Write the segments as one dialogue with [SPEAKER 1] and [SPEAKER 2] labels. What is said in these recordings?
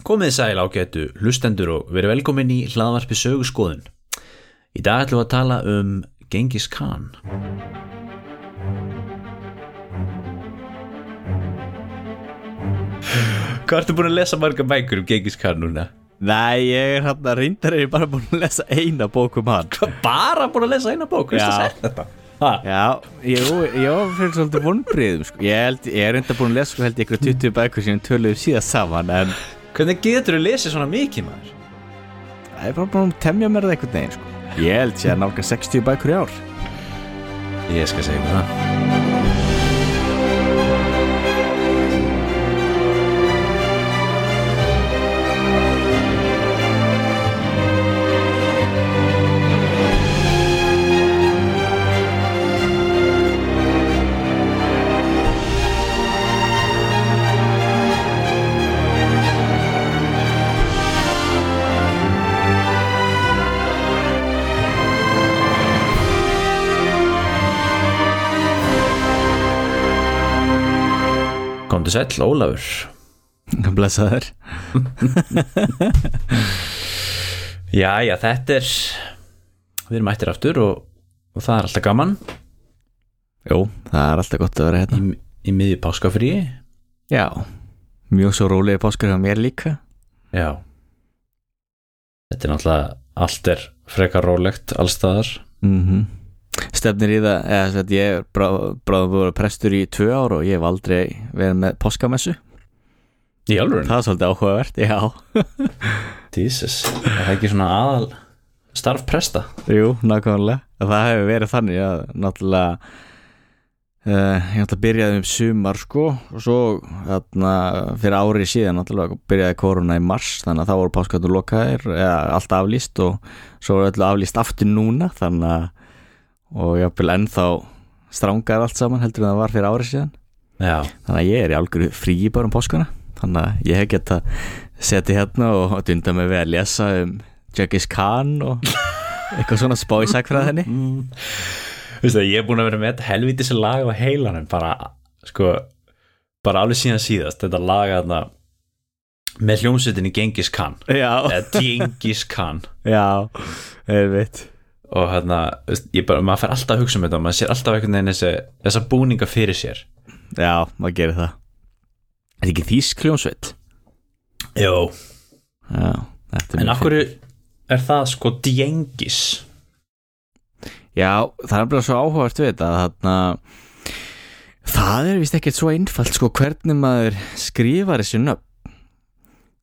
[SPEAKER 1] Komið sæl ágætu hlustendur og verið velkomin í hlaðvarpi sögurskoðun. Í dag ætlum við að tala um Genghis Khan. Hvað ertu búin að lesa marga bækur um Genghis Khan núna?
[SPEAKER 2] Nei, ég er hann að reyndar er ég bara búin að lesa eina bók um hann
[SPEAKER 1] Hvað, bara búin að lesa eina bók? Veistu
[SPEAKER 2] Já.
[SPEAKER 1] að segja þetta? Ha?
[SPEAKER 2] Já, ég, ég var fyrir svolítið vonbriðum sko. Ég, ég er reyndar búin að lesa sko, held ég ykkur 20 bækur sem töluðum síðast saman En
[SPEAKER 1] Hvernig getur þú lesið svona mikið maður?
[SPEAKER 2] það er bara búin að temja mér það einhvern veginn sko. Ég held ég að nálga 60 bækur í ár
[SPEAKER 1] Ég skal segja mér það. Komdu sæll, Ólafur.
[SPEAKER 2] Blessaður.
[SPEAKER 1] Jæja, þetta er Við erum ættir aftur og, og það er alltaf gaman.
[SPEAKER 2] Jú, það er alltaf gott að vera hérna.
[SPEAKER 1] Í, í miðju páskafríi.
[SPEAKER 2] Já, mjög svo rólegi páskar hjá mér líka.
[SPEAKER 1] Já. Þetta er náttúrulega allt er frekar rólegt allstaðar
[SPEAKER 2] mm Stefnir í það, eða ég er bráðum að vera prestur í tvö ár og ég hef aldrei verið með páskamessu
[SPEAKER 1] Í alveg
[SPEAKER 2] Það er svolítið áhugavert, já.
[SPEAKER 1] Jesus, er það ekki svona aðal starf presta?
[SPEAKER 2] Jú, nákvæmlega. Það hefur verið þannig að náttúrulega uh, ég náttúrulega byrjaði um sumar sko og svo þarna, fyrir árið síðan náttúrulega byrjaði korona í mars þannig að þá voru páskatur lokaðir eða allt aflýst og svo voru öllu aflýst aftur núna þannig að og vil ennþá strángar allt saman heldur en það var fyrir árið síðan.
[SPEAKER 1] Já,
[SPEAKER 2] þannig að ég er í algjöru fríi bara um páskana. Þannig að ég hef gett að setja hérna og dunda mig við að lesa um Genghis Khan og eitthvað svona spá í sagfræðinni
[SPEAKER 1] Veistu það, ég er búin að vera með þetta helvítis lag á heilanum bara, sko bara alveg síðan síðast, þetta lag þarna með hljómsveitinni Genghis Khan.
[SPEAKER 2] Já,
[SPEAKER 1] eða Genghis Khan.
[SPEAKER 2] Já, einmitt
[SPEAKER 1] og hérna, veist, ég bara, maður fer alltaf að hugsa um þetta maður sér alltaf einhvern veginn þessi, þessa búninga fyrir sér.
[SPEAKER 2] Já, maður gerir það. Er ekki þýsk hljómsveit?
[SPEAKER 1] Jó,
[SPEAKER 2] Já, þetta
[SPEAKER 1] en af hverju er það sko Djengis?
[SPEAKER 2] Já, það er bara svo áhugavert við þetta þarna það er vist ekkert svo einfalt sko hvernig maður skrifar þessi nöfn.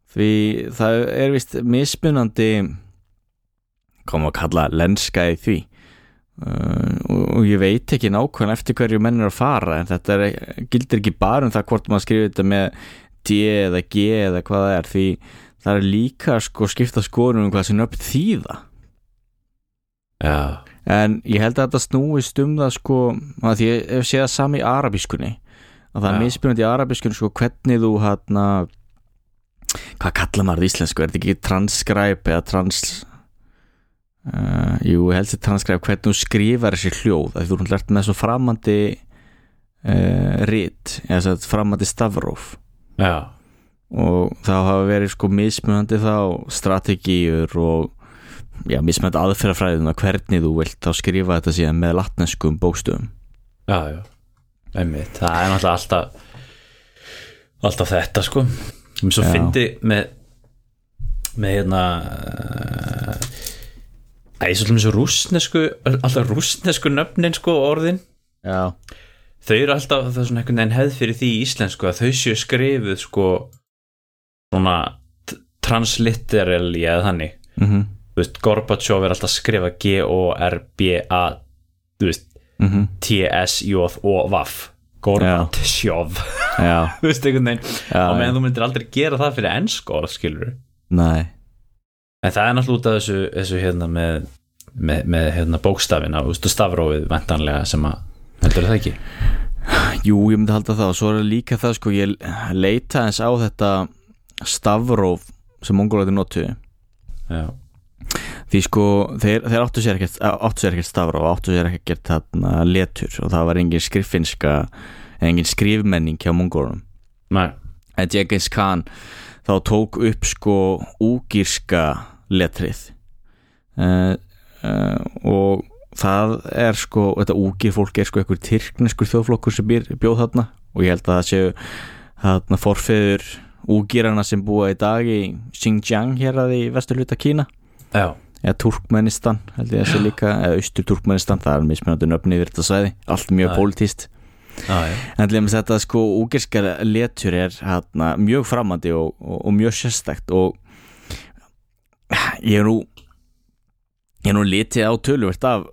[SPEAKER 2] Því það er vist mismunandi koma að kalla lenska í því. Uh, og, ég veit ekki nákvæmlega eftir hverju menn er að fara en þetta er, gildir ekki bara um það hvort maður skrifir þetta með D eða G eða hvað það er því það er líka sko skipta skorum um hvað sem nöfn þýða.
[SPEAKER 1] Já,
[SPEAKER 2] En ég held að þetta snúist um það sko að því ég séð það sami í arabískunni að það er
[SPEAKER 1] Já.
[SPEAKER 2] mismunandi í arabískunni sko hvernig þú hérna hvað kallar maður í íslensku, er þetta ekki transcribe eða trans uh, jú, ég held þetta transcribe hvernig þú skrifar þessi hljóð að þú erum lært með svo framandi uh, rit, eða svo framandi stafróf.
[SPEAKER 1] Já,
[SPEAKER 2] og það hafa verið sko mismunandi þá strategíur og já, mismunandi aðferðafræðin að hvernig þú vilt þá skrifa þetta síðan með latneskum bókstöfum
[SPEAKER 1] já, já. Einmitt, það er náttúrulega alltaf alltaf þetta sko. Sem svo fyndi með með hérna uh, Æ, svolítið með svo rússnesku alltaf rússnesku nöfnin sko orðin.
[SPEAKER 2] Já,
[SPEAKER 1] þau eru alltaf það er svona einhvern veginn hefð fyrir því í íslensku að þau séu skrifuð sko svona t- transliterally eða þannig.
[SPEAKER 2] Mhm,
[SPEAKER 1] þú veist, Gorbachev er alltaf að skrifa G-O-R-B-A þú veist,
[SPEAKER 2] mhm,
[SPEAKER 1] T-S-J-O-V Gorbachev.
[SPEAKER 2] Já,
[SPEAKER 1] þú veist, einhvern veginn.
[SPEAKER 2] Já,
[SPEAKER 1] og meðan þú myndir aldrei gera það fyrir ennsk orð, skilur
[SPEAKER 2] Nei,
[SPEAKER 1] en það er náttúrulega út af þessu, þessu hérna með, með, með hérna bókstafina, og stafrófið ventanlega sem að, heldur það ekki?
[SPEAKER 2] Jú, ég myndi halda það. Og svo er líka það sko, ég leita eins á þetta stafróf sem mongólæti notu
[SPEAKER 1] já,
[SPEAKER 2] því sko, þeir, þeir áttu sér ekkert áttu sér ekkert stafróf, áttu sér ekkert þarna letur. Og það var engin skriffinska engin skrifmenning hjá mongólunum
[SPEAKER 1] Nei,
[SPEAKER 2] en Genghis Khan þá tók upp sko úgírska letrið. Uh, uh, og það er sko, þetta úgir fólk er sko einhver tyrkneskur þjóðflokkur sem býr, bjóð þarna og ég held að það séu þarna forfiður úgirana sem búa í dag í Xinjiang hér að í vesturluta Kína.
[SPEAKER 1] Já,
[SPEAKER 2] eða Turkmenistan held ég að sé líka eða austur Turkmenistan, það er mismunandi nöfni yfir þetta svæði, allt mjög pólitíst en til þetta sko úgirskar letur er hana, mjög framandi og, og, og mjög sérstækt og ég er nú ég er nú litið á töluvert af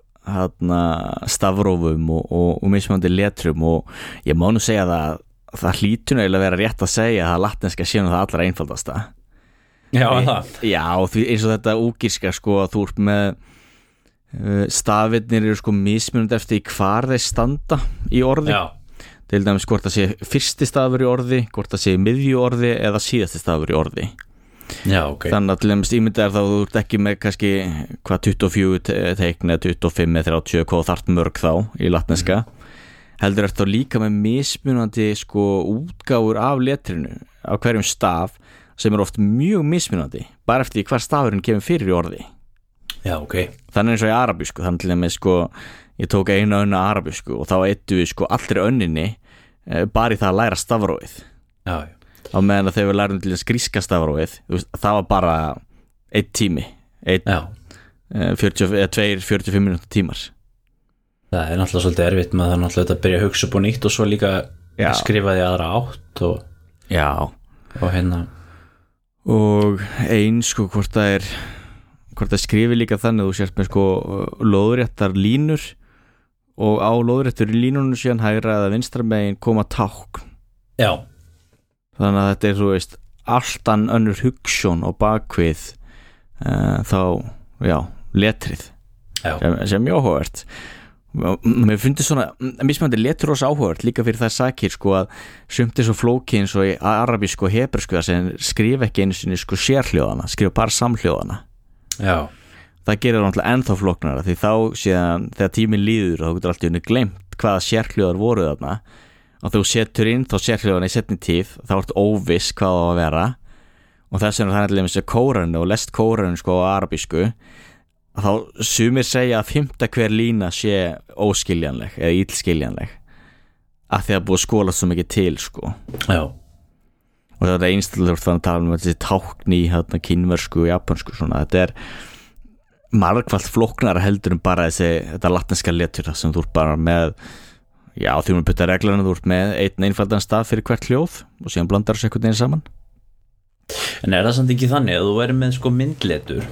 [SPEAKER 2] stafrófum og, og, og mismunandi letrum og ég má nú segja það að það eiginlega að vera rétt að segja að latinska sé nú það allra einfaldasta.
[SPEAKER 1] Já,
[SPEAKER 2] Nei,
[SPEAKER 1] það.
[SPEAKER 2] Já, því eins og þetta úgirska sko að þú ert með uh, stafirnir eru sko mismunandi eftir hvar þeir standa í orði.
[SPEAKER 1] Já,
[SPEAKER 2] til dæmis hvort það sé fyrsti stafur í orði hvort það sé miðju orði eða síðasti stafur í orði
[SPEAKER 1] já, ok.
[SPEAKER 2] Þannig að til dæmis ímyndar þá þú ert ekki með kannski hvað 24 te- teikn eða 25 eða 30 hvað þart mörg þá í latneska. Heldur ert þá líka með mismunandi sko útgáfur af letrinu á hverjum staf sem er oft mjög mismunandi bara eftir hvar stafurinn kemur fyrir í orði.
[SPEAKER 1] Já, ok,
[SPEAKER 2] þannig eins og í arabísku þannig til dæmis sko ég tók einu önnu arabísku og þá eittu við sko allri önninni eh, bara í það að læra stafróið
[SPEAKER 1] já, já
[SPEAKER 2] á meðan að þegar við lærum til að gríska stafróið það var bara einn tími
[SPEAKER 1] Já,
[SPEAKER 2] eh, 40, eða tveir 45 minútur tímar.
[SPEAKER 1] Það er náttúrulega svolítið erfitt með það náttúrulega að byrja að hugsa upp á nýtt og svo líka
[SPEAKER 2] Já.
[SPEAKER 1] skrifa því aðra átt og, og hérna
[SPEAKER 2] og eins sko hvort það er hvort það skrifi líka þannig að þú sért með sko loðréttar línur og á loðréttur línunum síðan hægra eða vinstra megin koma tákn.
[SPEAKER 1] Já,
[SPEAKER 2] þannig að þetta er þú veist alltan önnur hugssjón og bakvið uh, þá, já, letrið.
[SPEAKER 1] Já,
[SPEAKER 2] sem, sem mjög áhugavert. Mér finnst svona, mismandi letur ós áhugavert líka fyrir það sakir sko að sumt er svo flóki eins og í arabísku og hebrsku þar sem skrifa ekki einu sinni sko sérhljóðana, skrifa bara samhljóðana.
[SPEAKER 1] Já,
[SPEAKER 2] það gerir það náttúrulega ennþá flóknara því þá síðan þegar tíminn líður þá getur alltaf unni glemt hvaða sérhljóðar voru þarna og þú setur inn þá sérhljóðana í setni tíð þá ert óviss hvað það á að vera. Og þess vegna það er allir með kóranu og lest kóranu sko á arabísku þá sumir segja að fymta hver lína sé óskiljanleg eða ílskiljanleg að því að búið að skóla svo mikið til sko.
[SPEAKER 1] Já,
[SPEAKER 2] og þetta er einstaklega þannig að tala um þessi tákn í hérna, kynversku og japansku svona, þetta er margfald flóknara heldur en bara þessi þetta latneska letur sem þú ert bara með já því maður putta reglana þú ert með einn einfaldan stað fyrir hvert hljóð og síðan blandar þessu einhvern veginn saman.
[SPEAKER 1] En er það samt ekki þannig að þú væri með sko myndletur?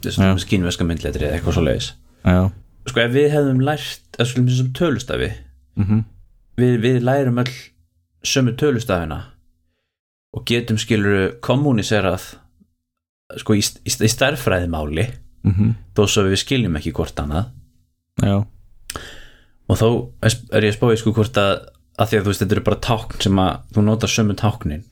[SPEAKER 1] Þessum skínveska myndletri eða eitthvað svo leiðis
[SPEAKER 2] já,
[SPEAKER 1] sko ef við hefðum lært að sko þessum tölustafi
[SPEAKER 2] mhm,
[SPEAKER 1] við, við lærum öll sömu tölustafina og getum skilur kommuníserað sko í, í, í stærfræðimáli
[SPEAKER 2] mhm,
[SPEAKER 1] þó svo við skiljum ekki hvort annað.
[SPEAKER 2] Já
[SPEAKER 1] og þá er ég að spáði sko hvort að að því að þú veist þetta eru bara tákn sem að þú notar sömu táknin.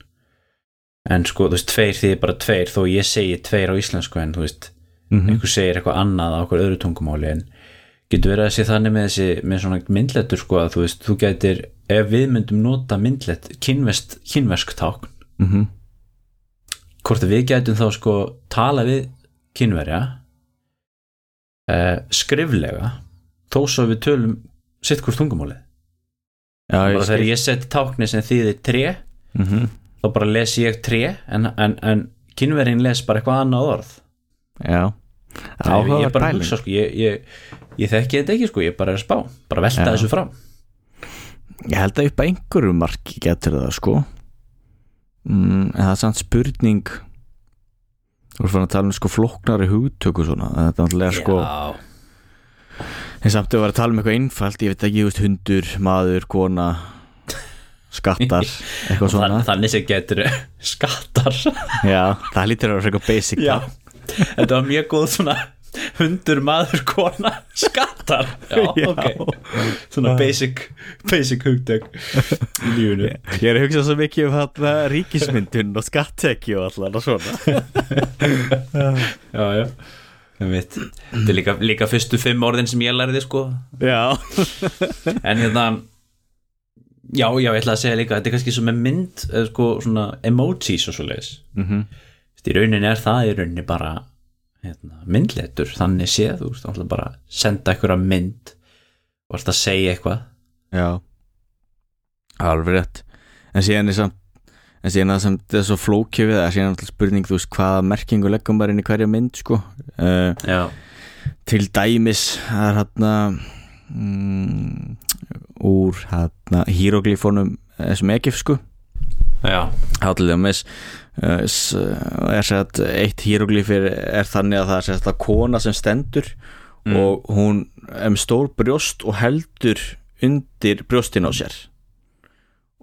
[SPEAKER 1] En sko þú veist tveir því bara tveir þó ég segi tveir á íslensku en þú veist
[SPEAKER 2] mhm,
[SPEAKER 1] einhver segir eitthvað annað á okkur öðru tungumáli en getur verið að sé þannig með þessi með svona myndletur sko að þú veist þú getur ef við myndum nota myndlet kynversk tákn
[SPEAKER 2] mhm,
[SPEAKER 1] hvort að við getum þá sko tala við kynverja eh, skriflega þó svo við tölum sitt hvort tungumáli þegar ég seti tákni sem þýðir tré
[SPEAKER 2] mhm,
[SPEAKER 1] þá bara les ég tré en, en, en kynverjinn les bara eitthvað annað orð.
[SPEAKER 2] Já.
[SPEAKER 1] Ég
[SPEAKER 2] áhugaverð
[SPEAKER 1] bara hugsa sko ég, ég, ég þekki þetta ekki sko, ég bara er að spá. Bara velta
[SPEAKER 2] Já.
[SPEAKER 1] þessu fram.
[SPEAKER 2] Ég held að upp að einhverju marki getur það sko. Mm, en það er samt spurning. Þú erum fann að tala um sko flóknari hugtöku svona þetta er náttúrulega sko
[SPEAKER 1] Já,
[SPEAKER 2] en samt að vera að tala um eitthvað einfalt ég veit ekki, þú veist, hundur, maður, kona skattar eitthvað svona.
[SPEAKER 1] Þann, þannig sem getur skattar.
[SPEAKER 2] Já, það lítur að vera eitthvað basic
[SPEAKER 1] Já, þetta var mjög góð svona hundur, maður, kona skattar. Já,
[SPEAKER 2] Já.
[SPEAKER 1] ok. Svona basic, basic hugtök í lífunu
[SPEAKER 2] Ég er að hugsa svo mikið um þarna ríkismyndun og skattekki og allar og svona.
[SPEAKER 1] Já, já. Ég þetta er líka, líka fyrstu fimm orðin sem ég lærði sko.
[SPEAKER 2] Já,
[SPEAKER 1] en hérna já, já, ég ætla að segja líka þetta er kannski sem með mynd eða sko svona emojis og svo leiðis
[SPEAKER 2] mm
[SPEAKER 1] í rauninni er það í rauninni bara hérna, myndletur, þannig séð þú veist, bara að senda einhverja mynd og að segja eitthvað.
[SPEAKER 2] Já. Alveg rétt. En síðan er samt En síðan að samt það er svo flókið við það Síðan er alltaf spurning, þú veist, hvaða merkingu leggum bara inn í hverja mynd, sko. Uh, Til dæmis Það er hérna mm, Úr hérna Híroglífonum Þessum egifsku
[SPEAKER 1] já,
[SPEAKER 2] Allir með uh, s- er sett eitt híroglífir er þannig að það er sett að kona sem stendur
[SPEAKER 1] Mm.
[SPEAKER 2] og hún er með stór brjóst og heldur undir brjóstin á sér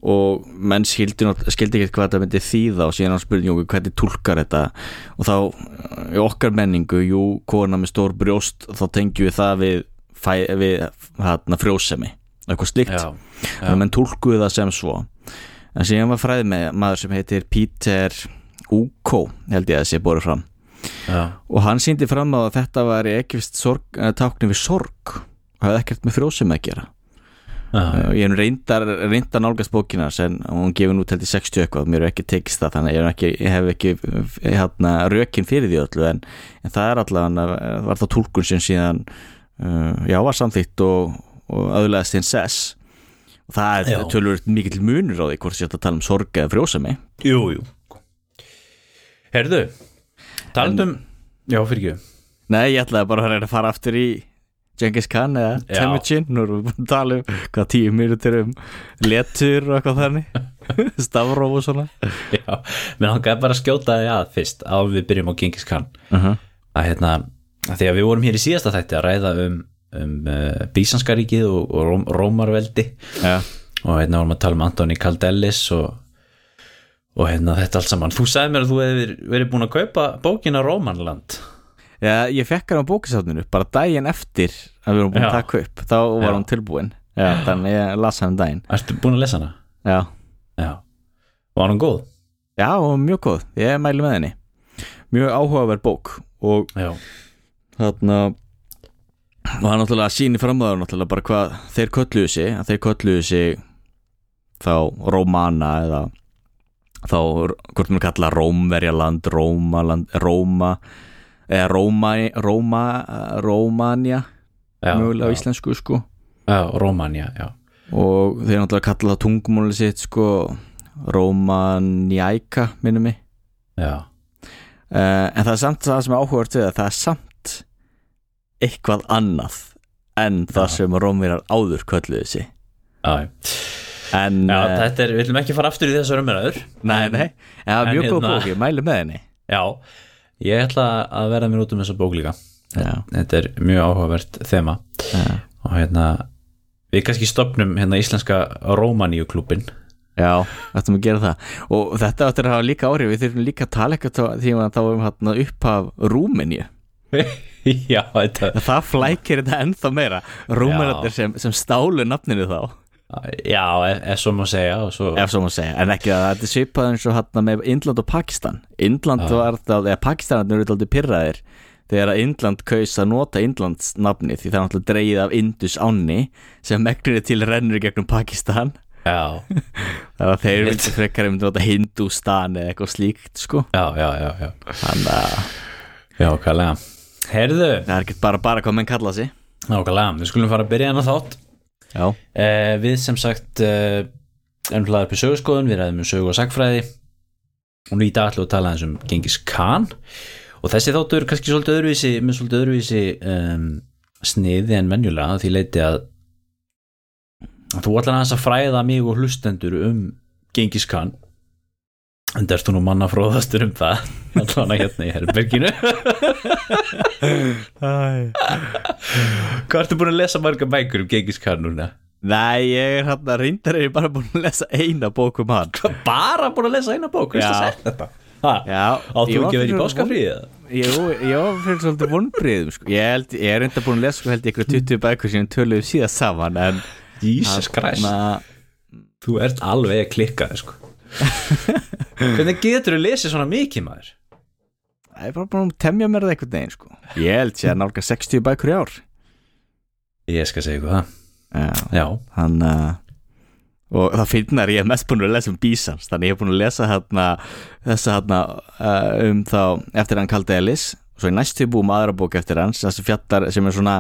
[SPEAKER 2] og menn skildi, skildi ekki hvað þetta myndi þýða og síðan á spurningu hvernig túlkar þetta? Og þá í okkar menningu, jú, kona með stór brjóst þá tengjum við það við, við hérna, frjósemi eitthvað þannig að menn tólkuðu það sem svo. En síðan var fræði með maður sem heitir Peter Uko held ég að sé borið fram.
[SPEAKER 1] Já,
[SPEAKER 2] og hann síndi fram að þetta var ekki vist tákni við sorg. Og hafði ekkert með frjósum að gera og ég hef reyndar, reyndar nálgast bókina en hún gefur nú til því 60 eitthvað mér er ekki tekist það þannig ég, ekki, ég hef ekki hérna, rökin fyrir því öllu en, en það er allavega var það tólkun sem síðan uh, já var samþýtt og, og öðlaðist hinn sess. Og það er tölvöld mikill munur á því hvort sér að tala um sorg eða frjósemi.
[SPEAKER 1] Jú, jú. Herðu talandum, já, fyrir ekki
[SPEAKER 2] Nei, ég ætlaði bara að fara aftur í Genghis Khan eða. Temujin nú erum við búin að tala um hvað tíu mínútur um letur og eitthvað þannig. Stafróf og svona.
[SPEAKER 1] Já, menn hann gæði bara að skjóta því að fyrst að við byrjum á Genghis Khan.
[SPEAKER 2] Uh -huh.
[SPEAKER 1] að hérna, að því að við vorum hér í síðasta þætti að ræða um, um uh, Bísanskaríkið og, og Róm, Rómarveldi.
[SPEAKER 2] Já,
[SPEAKER 1] og hérna vorum að tala um Antoni Kaldellis og, og hérna þetta allt saman. Þú sagði mér að þú hefur verið búin að kaupa bókina Rómanland
[SPEAKER 2] Já, ég fekk hann á bókasafninu bara daginn eftir að við erum búin að taka upp þá var
[SPEAKER 1] Já.
[SPEAKER 2] hann tilbúin. Já, þannig ég las hann um daginn.
[SPEAKER 1] Ertu búin að lesa hana?
[SPEAKER 2] Já,
[SPEAKER 1] Já. Var hann góð?
[SPEAKER 2] Já og mjög góð, ég mæli með henni. Mjög áhugaverð bók og
[SPEAKER 1] Já.
[SPEAKER 2] þarna og hann náttúrulega sýnir fram á það náttúrulega bara hvað þeir kölluðu sig að þeir kölluðu sig þá Rómana eða þá hvort maður kalla Rómverjaland Rómaland, Róma eða Róma, Róma Rómania
[SPEAKER 1] já.
[SPEAKER 2] íslensku sko.
[SPEAKER 1] Já, Rómanja, já.
[SPEAKER 2] Og þeir náttúrulega kalla það tungumóli sitt sko Rómanjæka minnum mig.
[SPEAKER 1] Já,
[SPEAKER 2] uh, en það er samt það sem er áhugavert við það það er samt eitthvað annað en það
[SPEAKER 1] Já.
[SPEAKER 2] sem Rómverjar áður kölluðu sig.
[SPEAKER 1] Já,
[SPEAKER 2] en
[SPEAKER 1] já
[SPEAKER 2] eh,
[SPEAKER 1] þetta er, við viljum ekki fara aftur í þessar umræður.
[SPEAKER 2] Nei, nei, en það er mjög góð
[SPEAKER 1] hérna-
[SPEAKER 2] bók, ég mæli með henni.
[SPEAKER 1] Já, ég ætla að verða mér út um þessa bók líka.
[SPEAKER 2] Já,
[SPEAKER 1] Þetta er mjög áhugavert þema.
[SPEAKER 2] Já,
[SPEAKER 1] og hérna við kannski stopnum hérna íslenska Rómaníuklúbin
[SPEAKER 2] já ættum að gera það. Og þetta áttur að hafa líka áhrif. Við þurfum líka að tala eitthvað því að þá um hérna upphaf Rúmeníu.
[SPEAKER 1] Já, þetta
[SPEAKER 2] það flækir þetta ennþá meira. Rúmenarnir sem, sem stálu nafninu þá
[SPEAKER 1] Já, ef, svo má segja svo,
[SPEAKER 2] ef svo má segja, en ekki að þetta er svipað eins og hann með Indland og Pakistan. Indland
[SPEAKER 1] Já.
[SPEAKER 2] var það, eða Pakistanarnir eru alltaf pyrraðir þegar að Indland kaus að nota Indlands nafni því það er alltaf dreigið af Indus ánni sem megnir til rennur gegnum Pakistan.
[SPEAKER 1] Já,
[SPEAKER 2] þannig að þeir vildi frekar um nota Hindustan eða eitthvað slíkt sko.
[SPEAKER 1] Já, já, já, já.
[SPEAKER 2] að
[SPEAKER 1] Já, kælega Herðu,
[SPEAKER 2] það er ekki bara bara hvað menn kalla sig.
[SPEAKER 1] Nákvæmlega, við skulum fara að byrja hana þátt eh, Við sem sagt eh, erum hlaðar upp í sögurskoðun, við ræðum um sögu og sagfræði og nú í dag ætlum við að tala aðeins um Gengis Khan. Og þessi þáttur er kannski svolítið öðruvísi með svolítið öðruvísi um, sniði en venjulega að því leiti að að þú ætlar aðeins að fræða mig og hlustendur um Gengis Khan en ertu nú manna fróðastur um það. Allan að hérna í herberginu. Hvað ertu búin að lesa marga bækur um Gengis Khan núna?
[SPEAKER 2] nei, ég er hann að reyndar er ég bara búin að lesa eina bók um hann.
[SPEAKER 1] Bara búin að lesa eina bók,
[SPEAKER 2] Já. já,
[SPEAKER 1] áttu ekki að vera í eða?
[SPEAKER 2] Jú, ég var fyrir svolítið vonbriðum sko. Ég, ég er enda búin að lesa sko, held ég ykkur 20 bækur sem töluðu síðast saman en
[SPEAKER 1] Jesus Christ, þú ert alveg að klikka þig sko Hvernig getur þú lesið svona mikið maður?
[SPEAKER 2] Það er bara búin að temja mér það einhvern veginn sko. Ég held sé að nálga 60 bækur í ár
[SPEAKER 1] Ég skal segja ykkur það
[SPEAKER 2] Já,
[SPEAKER 1] Já,
[SPEAKER 2] hann uh, og það finnar ég mest búin að lesa um Bísans þannig ég er búin að lesa hérna þessa hérna uh, um þá eftir hann kaldi Ellis og svo í næstu búum aðra bók eftir hans þessi fjallar sem er svona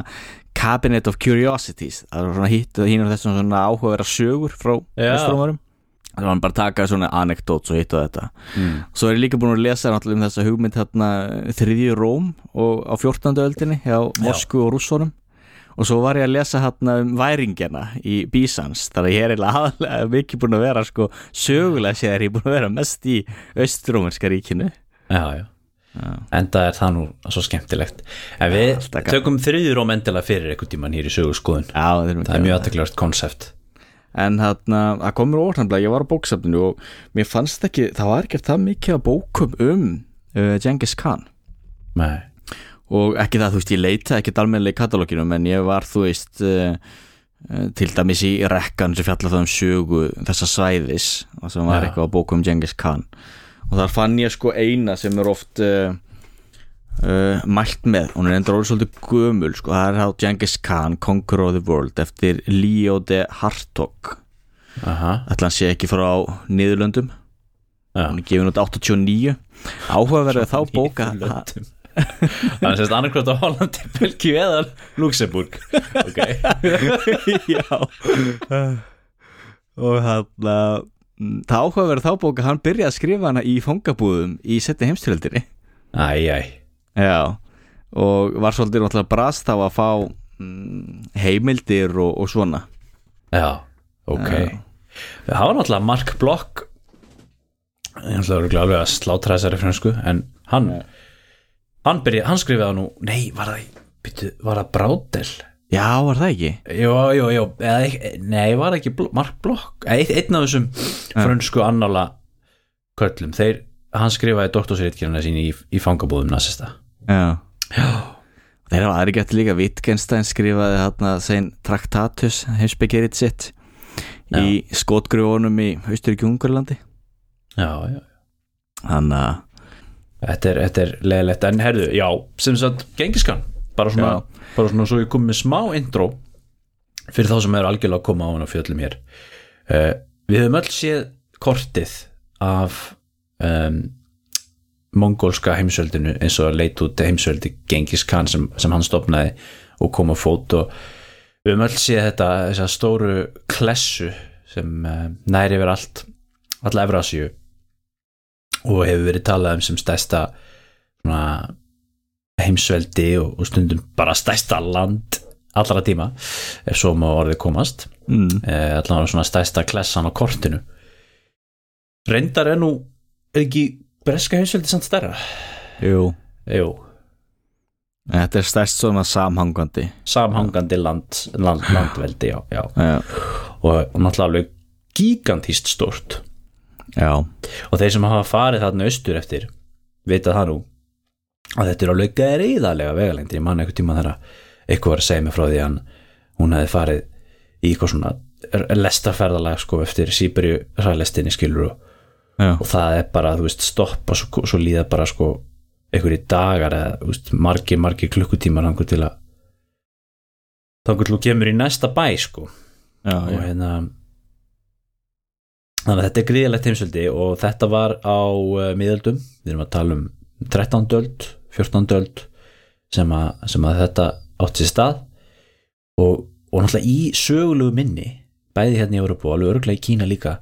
[SPEAKER 2] Cabinet of Curiosities það er svona hitt og hínur þessum svona áhugaverða sögur frá
[SPEAKER 1] Já.
[SPEAKER 2] Það var hann bara að taka svona anekdóts og hitt og þetta.
[SPEAKER 1] Mm.
[SPEAKER 2] svo er ég líka búin að lesa náttúrulega um þessa hugmynd hérna þriðju Róm og á 14. öldinni hjá Moskvu og Rússónum og svo var ég að lesa hérna um væringjana í Bísans þannig að ég er eiginlega aðalega mikið búin að vera sko sögulega ég er búin að vera mest í austrómerska ríkinu.
[SPEAKER 1] Já, já. Enda er það nú svo skemmtilegt. En við
[SPEAKER 2] gaman.
[SPEAKER 1] tökum þriðjur og mendilega fyrir einhvern tíman hér í sögurskoðun
[SPEAKER 2] Já, það er,
[SPEAKER 1] Það mjög aðteklart konsept
[SPEAKER 2] En hérna, það komur óvartanlega, ég var á bóksafninu og mér fannst ekki, það var ekkert það mikið að bókum um uh, Genghis Khan.
[SPEAKER 1] Nei.
[SPEAKER 2] Og ekki það, þú veist, ég leita ekkert almennilega í katalóginum en ég var, þú veist uh, uh, til dæmis í rekkan sem fjalla það um sögu þessa svæðis og sem var
[SPEAKER 1] Já.
[SPEAKER 2] eitthvað að bóka um Genghis Khan. Og þar fann ég sko eina sem er oft uh, uh, mælt með, hún er endur orðið svolítið gömul sko, það er þá Genghis Khan Conqueror of the World eftir Leo de Hartog.
[SPEAKER 1] Aha,
[SPEAKER 2] ætla hann sé ekki frá Niðurlöndum.
[SPEAKER 1] Já.
[SPEAKER 2] Hún er gefin út 89 áhugaverðið þá bóka.
[SPEAKER 1] Það er sérst annarkvæmt á Hollandi, Belgíu eða Luxemburg Ok.
[SPEAKER 2] Já. Og hann það áhugaverð þá bóka hann byrjaði að skrifa hana í fangabúðum í setni heimstyrjöldinni
[SPEAKER 1] Æj, æj
[SPEAKER 2] já og var svolítið náttúrulega brast á að fá mm, heimildir og, og svona.
[SPEAKER 1] Já, ok. Það var náttúrulega Mark Block Ég ætla örugglega alveg að slátra þessari fransku En hann Hann, byrja, hann skrifaði nú Nei, var það, byrju, var það Brádel?
[SPEAKER 2] já, var það ekki?
[SPEAKER 1] Jó, jó, jó eða, Nei, var það ekki Mark Block Einn af þessum frönsku annála Köllum, þeir Hann skrifaði doktorsritkjörna sín í, í fangabúðum nasista
[SPEAKER 2] já.
[SPEAKER 1] Já.
[SPEAKER 2] Þeir hafa aðri gett líka Wittgenstein skrifaði hann Sein Traktatus heimsbyggeritt sitt í skotgrufunum í Austuríki Ungarlandi
[SPEAKER 1] Já, já
[SPEAKER 2] hann að
[SPEAKER 1] Þetta er, þetta er leðilegt, en herðu, já, sem sagt, gengiskan, bara svona, bara svona svo ég kom með smá intro fyrir þá sem eru algjörlega að koma á hann á fjöllum hér. Uh, við höfum öll séð kortið af um, mongólska heimsöldinu eins og að leita út heimsöldi Gengis Khan sem, sem hann stopnaði og kom á fót og höfum öll séð þetta, þessa stóru klessu sem uh, næri yfir allt, alla Evrasíu og hefur verið talað um sem stærsta svona, heimsveldi og, og stundum bara stærsta land allra tíma ef svo má orðið komast
[SPEAKER 2] mm.
[SPEAKER 1] eh, allan svona stærsta klessan á kortinu reyndar er nú ekki breska heimsveldi samt stærra.
[SPEAKER 2] Jú.
[SPEAKER 1] Jú,
[SPEAKER 2] Þetta er stærst svona samhangandi.
[SPEAKER 1] Samhangandi land, land, landveldi já, já.
[SPEAKER 2] Já,
[SPEAKER 1] Og, náttúrulega alveg gigantíst stórt.
[SPEAKER 2] Já,
[SPEAKER 1] og þeir sem hafa farið þarna austur eftir vita það nú að þetta er alveg greiðarlega vegalengd. Ég man eitthvað tíma þegar eitthvað var að segja mig frá því að hann, hún hefði farið í eitthvað svona lestarferðalag sko eftir Sýberju ræðlestinni skilur og,
[SPEAKER 2] já,
[SPEAKER 1] og það er bara, þú veist, stoppa svo, svo líða bara sko einhverjir dagar eða veist, margir, margir klukkutímar þangur til að þangur til að kemur í næsta bæ sko
[SPEAKER 2] já,
[SPEAKER 1] og
[SPEAKER 2] já.
[SPEAKER 1] hérna þannig að þetta er gríðalegt heimsöldi og þetta var á uh, miðöldum, við erum að tala um 13. öld, 14. öld sem að, sem að þetta átt sér stað og, og náttúrulega í sögulegu minni bæði hérna í Európa og alveg örgulega í Kína líka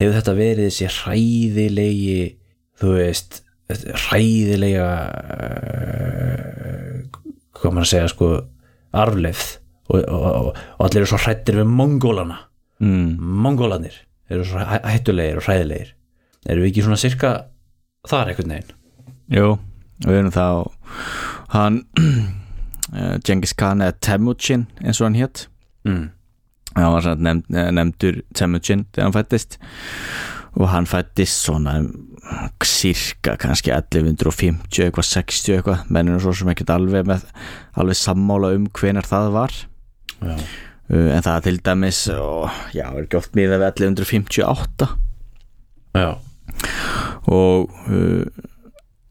[SPEAKER 1] hefur þetta verið þessi hræðilegi þú veist hræðilega uh, hvað maður að segja sko arfleifð og, og, og, og allir eru svo hrættir við mongólana
[SPEAKER 2] Mm.
[SPEAKER 1] mongólanir eru svo hæ- hættulegir og hræðilegir eru við ekki svona cirka þar einhvern veginn
[SPEAKER 2] Jú, við erum þá hann uh, Genghis Khan eða Temujin eins og hann hétt
[SPEAKER 1] mm.
[SPEAKER 2] Hann var nefnd, eh, nefndur Temujin þegar hann fættist og hann fættist svona cirka kannski 1150 eitthvað 60 eitthvað. Menninu svo sem ekkert alveg með alveg sammála um hvenar það var.
[SPEAKER 1] Já,
[SPEAKER 2] uh, en það til dæmis og, já, er oft miða við 1158
[SPEAKER 1] já,
[SPEAKER 2] og uh,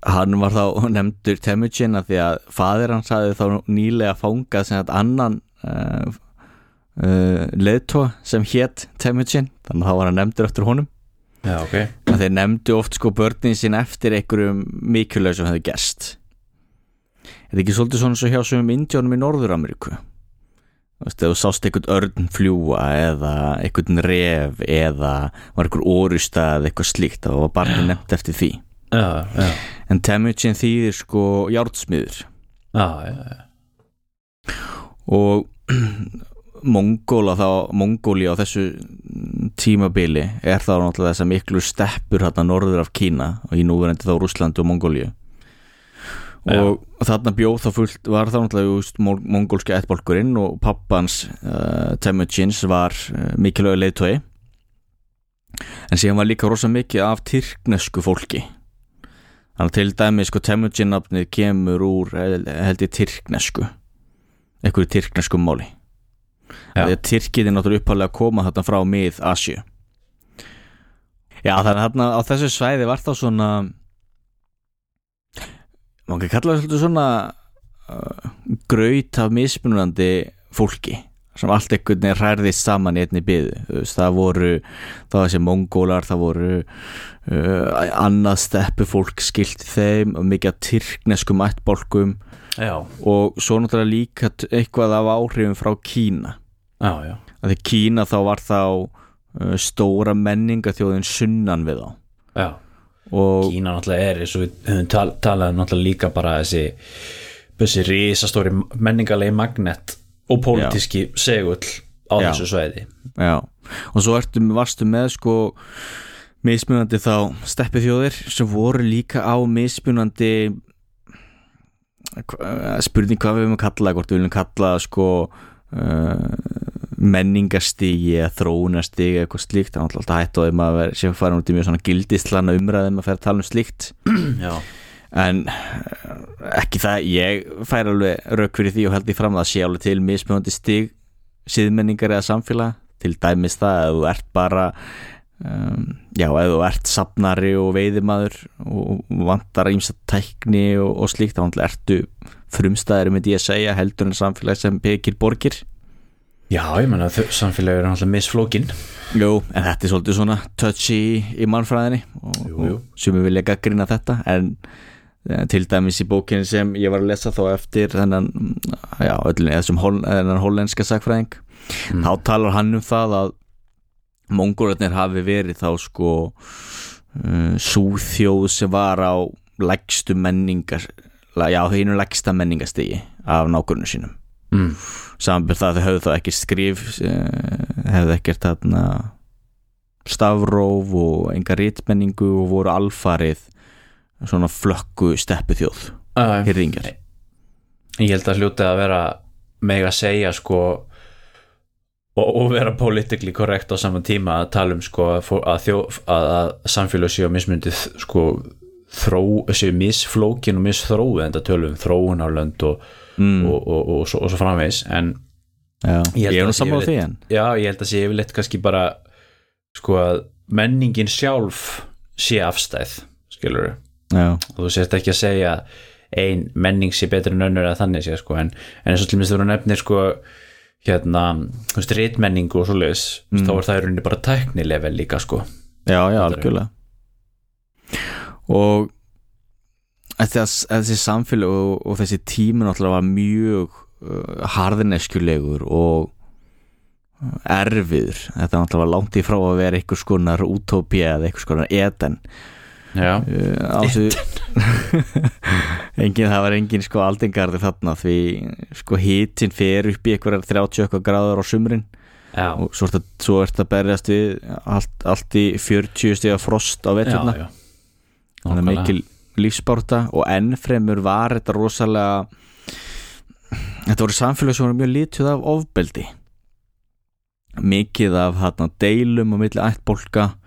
[SPEAKER 2] hann var þá nefndur Temujin að því að fadir hans hafði þá nýlega fangað sem að annan uh, uh, leðtóa sem hétt Temujin þannig að þá var hann nefndur eftir honum.
[SPEAKER 1] Já, ok.
[SPEAKER 2] Að þeir nefndu oft sko börnin sín eftir einhverjum mikilvæg sem hefði gerst. Er ekki svolítið svona svo hjá sem indjónum í Norður-Ameríku? Þú veist, þú sást einhvern örn fljúa eða einhvern ref eða var einhver orusta eða eitthvað slíkt þá var barnið nefnt eftir því.
[SPEAKER 1] Já, já,
[SPEAKER 2] en Temujin þýðir sko járnsmiður.
[SPEAKER 1] Já, já, já.
[SPEAKER 2] og Mongóla þá, Mongóli á þessu tímabili er þá náttúrulega þess að miklu steppur hérna norður af Kína og í núverandi þá Rúsland og Mongóliu og þarna bjóð þá fullt var þá náttúrulega mongólski ættbólkurinn og pappans uh, Temujins var uh, mikilvæg leiðtói en síðan var líka rosa mikið af tyrknesku fólki. Þannig til dæmi sko Temujin nafnið kemur úr held ég tyrknesku einhverju tyrknesku máli. Því að Tyrkið er náttúrulega upphæðlega að koma þarna frá mið Asju Já þannig að þarna á þessu svæði var þá svona maður ekki kalla það svona uh, graut af mismunandi fólki sem allt einhvern veginn hræðist saman í einni byðu það voru, það var þessi mongólar það voru uh, annað steppu fólk skilt þeim og mikið af tyrkneskum ættbólkum
[SPEAKER 1] já,
[SPEAKER 2] og svo náttúrulega líka eitthvað af áhrifum frá Kína.
[SPEAKER 1] Já,
[SPEAKER 2] að því Kína þá var þá uh, stóra menningaþjóðin sunnan við þá. Og
[SPEAKER 1] Kína náttúrulega er eins og við tal, talað um náttúrulega líka bara þessi þessi risastóri menningarlegi magnet og pólitíski segull á þessu sveiði
[SPEAKER 2] já, og svo ertu, varstu með sko mismunandi þá steppi þjóðir sem voru líka á mismunandi spurning hvað við að kalla hvort við viljum kalla sko uh, menningarstigi eða þróunarstigi eða eitthvað slíkt, það er alltaf hætt á þeim að vera, sé að fara út í mjög svona gildislana umræðum að fara að tala um slíkt.
[SPEAKER 1] Já,
[SPEAKER 2] en eh, ekki það ég fær alveg rauk fyrir því og held því fram að alveg til mismjöndi stig síðmenningar eða samfélag. Til dæmis það að þú ert bara um, já, ef þú ert safnari og veiðimaður og vantar ímsa tækni og, og slíkt, þá ertu frumstæðir því að segja heldur en samfélag sem byggir borgir
[SPEAKER 1] já, ég menna samfélagi er náttúrulega misflókin
[SPEAKER 2] Jú, en þetta er svolítið svona touchy í, mannfræðinni og,
[SPEAKER 1] Jú, jú.
[SPEAKER 2] og sumi vilja gaggrina þetta en eh, til dæmis í bókinu sem ég var að lesa þá eftir þennan, já, öllum þessum hol, þennan hollenska sagfræðing
[SPEAKER 1] Mm.
[SPEAKER 2] þá talar hann um það að mongólarnir hafi verið þá sko uh, súþjóð sem var á lægstu menningar já, hinu lægsta menningastigi af nákvæmnu sínum.
[SPEAKER 1] Mm.
[SPEAKER 2] samanbyrð það að þau höfðu þá ekki skrif eh, hefðu ekkert þarna stafróf og enga rítmenningu og voru alfarið svona flökku steppu þjóð
[SPEAKER 1] uh,
[SPEAKER 2] hyrðingar
[SPEAKER 1] ég held að hljóti að vera meg að segja sko og, vera politically korrekt á saman tíma að tala um sko að, að, þjó, að, að samfélag séu mismundið sko þró, séu misflókin og misþróð en það tölum um þróun á lönd og,
[SPEAKER 2] mm,
[SPEAKER 1] og, og, og, svo, og svo framvegis. En
[SPEAKER 2] já,
[SPEAKER 1] ég held
[SPEAKER 2] ég
[SPEAKER 1] að
[SPEAKER 2] því en
[SPEAKER 1] já, ég held að sé yfirleitt kannski bara sko að menningin sjálf sé afstæð skilur og þú sést ekki að segja ein menning sé betur en önnur eða þannig sé sko en, en eins og til minnst þú eru nefnir sko hérna, þú veist, rítmenningu og svoleiðis, mm. þá er það í rauninni bara tæknilevel líka sko.
[SPEAKER 2] Já, já, algjörlega. Og þessi, samfélag og, og þessi tími náttúrulega var mjög uh, harðineskjulegur og uh, erfiður. Þetta náttúrulega var langt í frá að vera einhvers konar útópía eða einhvers konar eden þessu engin, það var engin sko aldingarði þarna því sko hitin fer upp í einhverjar 30 okkar gráður á sumrin.
[SPEAKER 1] Já,
[SPEAKER 2] og svo ert að, svo ert að berjast við allt, allt í 40 stiga frost á
[SPEAKER 1] já.
[SPEAKER 2] þannig að mikil lífsbárta og ennfremur var þetta rosalega þetta voru samfélag sem voru mjög lítið af ofbeldi. Mikið af hérna, deilum og milli ættbólka. uh,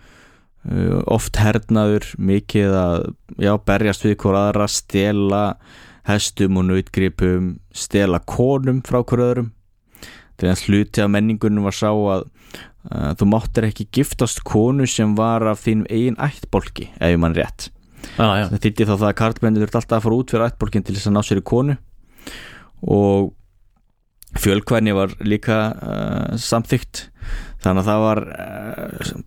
[SPEAKER 2] oft hernaður mikið að já, berjast við hvort aðra stela hestum og nautgripum stela konum frá hver öðrum. Þegar að hluti af menningunum var sá að uh, þú máttir ekki giftast konu sem var af þínum eigin ættbólki ef mann rétt.
[SPEAKER 1] Já,
[SPEAKER 2] það þýtti þá það að karlmenni þurft alltaf að fara út fyrir ættbólkin til þess að ná sér í konu. Og fjölkvæni var líka uh, samþygt þannig að það var uh,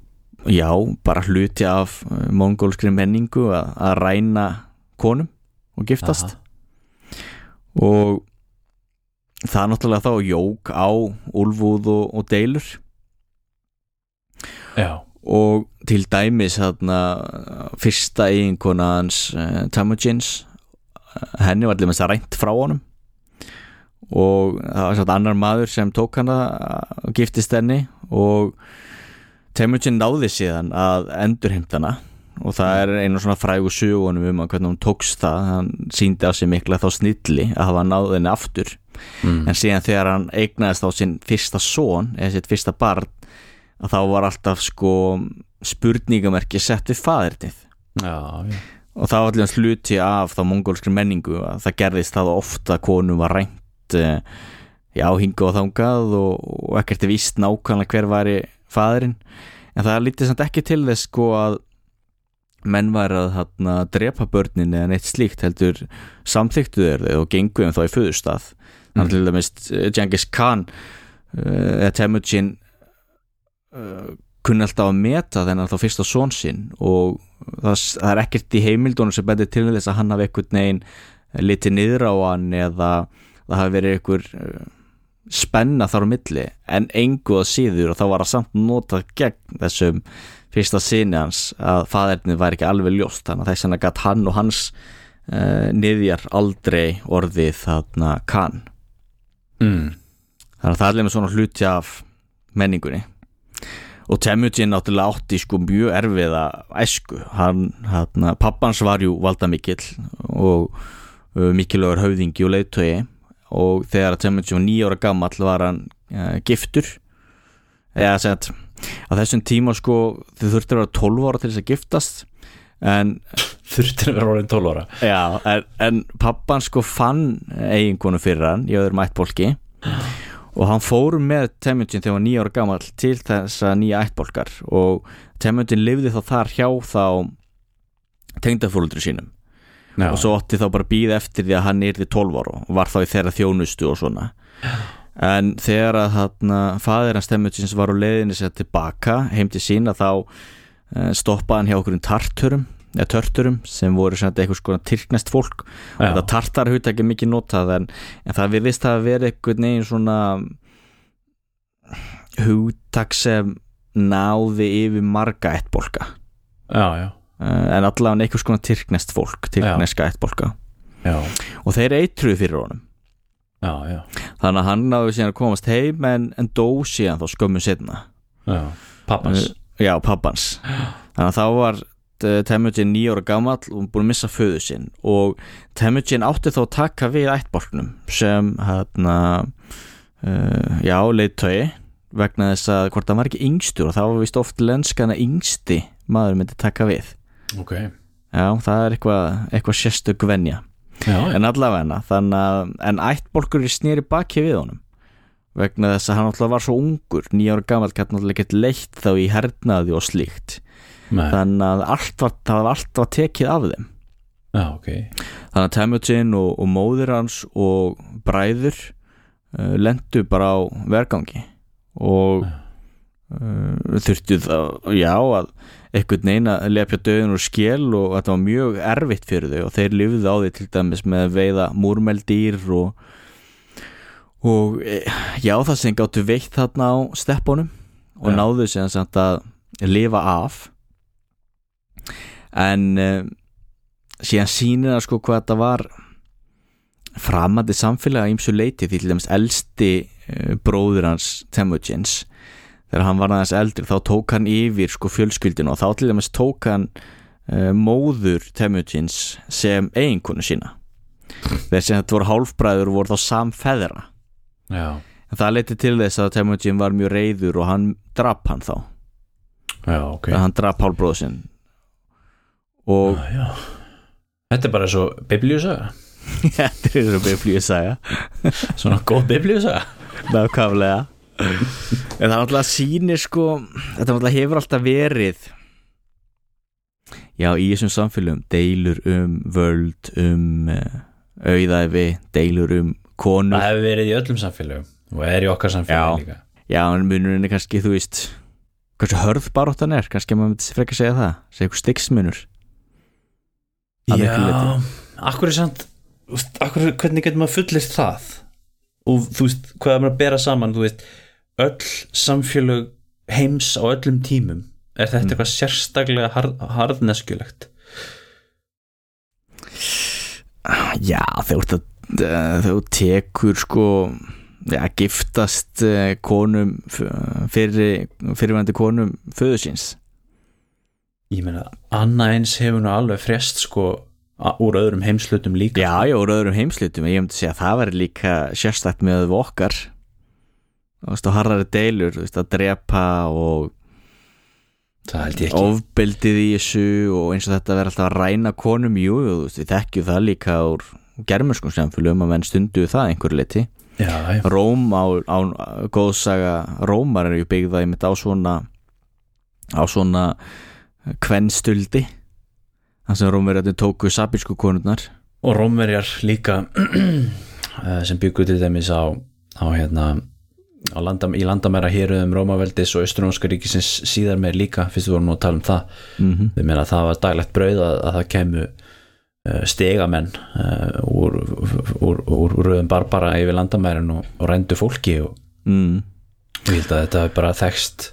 [SPEAKER 2] já, bara hluti af uh, mongólskri menningu að, að ræna konum og giftast. Og það er náttúrulega þá jók á úlfúð og, og deilur.
[SPEAKER 1] Já,
[SPEAKER 2] og til dæmis þarna fyrsta eiginkona hans uh, Temujins uh, henni var allir þess að rænt frá honum. Og það var satt annar maður sem tók hana og giftist henni. Og Temujin náði síðan að endurheimt hana og það er einu svona frægu sögunum um að hvernig hún tókst það hann síndi á sig mikla þá snilli að hafa náði henni aftur
[SPEAKER 1] mm.
[SPEAKER 2] en síðan þegar hann eignaðist á sinn fyrsta son eða sitt fyrsta barn að þá var alltaf sko spurningamerki sett við faðirnið
[SPEAKER 1] já, já.
[SPEAKER 2] og það var allir hluti af þá mongólskri menningu að það gerðist það ofta að konum var rænt eh, já, hinga og þangað og, og ekkert er víst nákvæmlega hver væri faðirinn en það lítið samt ekki til þess sko að menn væri að hana, drepa börnin eða neitt slíkt heldur samþyktu þeir og gengu um þá í föðustaf mm. til dæmis eh, Genghis Khan uh, eða Temujin uh, kunni alltaf að meta þennan þá fyrsta són sinn og það, það er ekkert í heimildunum sem betur til þess að hann hafi einhvern veginn litið niður á hann eða það hafi verið einhver spenna þar á milli en engu að síður og þá var það samt notað gegn þessum fyrsta sinni hans að faðernið væri ekki alveg ljóst. Þannig að þess að gætt hann og hans uh, niðjar aldrei orðið þarna kann
[SPEAKER 1] Mm.
[SPEAKER 2] þannig að það er alveg með svona hluti af menningunni. Og Temujin náttúrulega átti sko mjög erfiða æsku. Hann, hann pappans var jú valda mikill og uh, mikilvægur höfðingi og leiðtögi og þegar Temujin var nýjára gammal var hann uh, giftur. Eða sett á þessum tíma sko þau þurfti að vera 12 ára til þess að giftast. En
[SPEAKER 1] Þurftir að vera orðin 12 ára.
[SPEAKER 2] Já, en, en pappan sko fann eiginkonu fyrir hann í öðrum ættbólki. Og hann fór með Temujin þegar hann var nýja ára gammal til þessa nýja ættbólkar. Og Temujin lifði þá þar hjá þá tengdafólundri sínum
[SPEAKER 1] Já,
[SPEAKER 2] og svo átti þá bara býð eftir því að hann yrði 12 ára og var þá í þeirra þjónustu og svona. En þegar að hann fadir hans Temujins var á leiðinni sér tilbaka heim til sína þá eh, stoppaði hann hjá okkur um tarturum eða törturum sem voru svona eitthvað sko tyrknest fólk. Og þetta tartar hugtækja mikið notað en, en það virðist að vera eitthvað neginn svona hugtak sem náði yfir marga ættbólka.
[SPEAKER 1] Já, já,
[SPEAKER 2] en allavega eitthvað svona tyrknest fólk tyrkneska ættbólka
[SPEAKER 1] já,
[SPEAKER 2] og þeir eitruðu fyrir honum.
[SPEAKER 1] Já, já,
[SPEAKER 2] þannig að hann náði síðan að komast heim en, en dó síðan þá skömmu setna.
[SPEAKER 1] Pappans.
[SPEAKER 2] Uh, já, pappans. Þannig að þá var uh, Temujin nýjóra gamall og búin að missa föðu sinn. Og Temujin átti þá að taka við ættbólknum sem hérna uh, já, leiðtögi vegna þess að hvort það var ekki yngstur. Og þá var vist oft lenskana yngsti maður myndi taka við
[SPEAKER 1] Ok,
[SPEAKER 2] já, það er eitthvað, eitthvað sérstök venja.
[SPEAKER 1] Já,
[SPEAKER 2] en allavega þannig að en ættbólkur er snýri baki við honum. Vegna þess að hann alltaf var svo ungur nýjára gamall gæti náttúrulega ekkert leitt þá í hernaði og slíkt.
[SPEAKER 1] Nei.
[SPEAKER 2] þannig að allt var, það var allt var tekið af þeim.
[SPEAKER 1] Já, ok.
[SPEAKER 2] Þannig að Temujin og, og móðir hans og bræður uh, lendu bara á vergangi. Og uh, þurftu það, já að einhvern veginn að lepja döðun úr skél og þetta var mjög erfitt fyrir þau og þeir lifðu á því til dæmis með að veiða múrmeldýr og og e, já það sem gáttu veitt þarna á steppunum og
[SPEAKER 1] Já.
[SPEAKER 2] náðu sem sagt að lifa af en uh, síðan sýnir það sko hvað þetta var framandi samfélag ímsu leiti því til dæmis elsti uh, bróður hans Temujins þegar hann var aðeins eldri þá tók hann yfir sko fjölskyldinu og þá til dæmis tók hann uh, móður Temujins sem eiginkonu sína. Þeir sem þetta voru hálfbræður voru þá samfeðra.
[SPEAKER 1] Já,
[SPEAKER 2] en það leiti til þess að Temujin var mjög reyður og hann drap hann þá.
[SPEAKER 1] Já, ok.
[SPEAKER 2] Okay. hann drap hálfbróður sinn. Og
[SPEAKER 1] Já, já. Þetta er bara svo biblíusaga.
[SPEAKER 2] Þetta er svo biblíu saga
[SPEAKER 1] Svona góð biblíusaga.
[SPEAKER 2] Nákvæmlega en það er alltaf sýnir sko þetta alltaf hefur alltaf verið já í þessum samfélum deilur um völd um uh, auðæfi deilur um konur.
[SPEAKER 1] Það hefur verið í öllum samfélögum og er í okkar samfélögum
[SPEAKER 2] Já.
[SPEAKER 1] líka.
[SPEAKER 2] Já, en munurinn er kannski, þú veist hversu hörð baróttan er, kannski maður myndi frekar segja það, segja eitthvað miklu
[SPEAKER 1] Já, akkur er samt akkur, hvernig getur maður fullist það? Og þú veist, hvað er maður að bera saman þú veist, öll samfélög heims á öllum tímum er þetta
[SPEAKER 2] Mm.
[SPEAKER 1] eitthvað sérstaklega hard, harðneskjulegt?
[SPEAKER 2] Já, þegar þú að tekur sko já, giftast eh, konum fyrir, fyrirvændi konum föðu síns.
[SPEAKER 1] Ég meina, annað eins hefur nú alveg frest sko úr öðrum heimslutum líka.
[SPEAKER 2] Já, já, úr öðrum heimslutum ég myndi segja að það væri líka sérstætt með okkar þú veist, og harðari deilur, þú veist, að drepa og
[SPEAKER 1] það held ég ekki.
[SPEAKER 2] ofbeldið í þessu og eins og þetta verður alltaf að ræna konum jú, þú veist, við þekkjum það líka úr germurskum samfélum að menn stundu það einhverju liti. Róm á, á góðsaga Rómar er ju byggða einmitt á svona á svona kvennstuldi þannig sem Rómverjarnir tóku sabísku konurnar.
[SPEAKER 1] Og rómverjar líka eh, sem byggu til dæmis á, á hérna landam, í landamæra héruðum Rómaveldis og Östurónska ríkisins síðar með líka fyrst við vorum nú að tala um það.
[SPEAKER 2] Mm -hmm.
[SPEAKER 1] við meina að það var daglegt brauð að, að það kemur uh, stegamenn uh, úr, úr, úr, úr röðum barbara yfir landamærin og, og rændu fólki og
[SPEAKER 2] mm.
[SPEAKER 1] ég held að þetta er bara þekst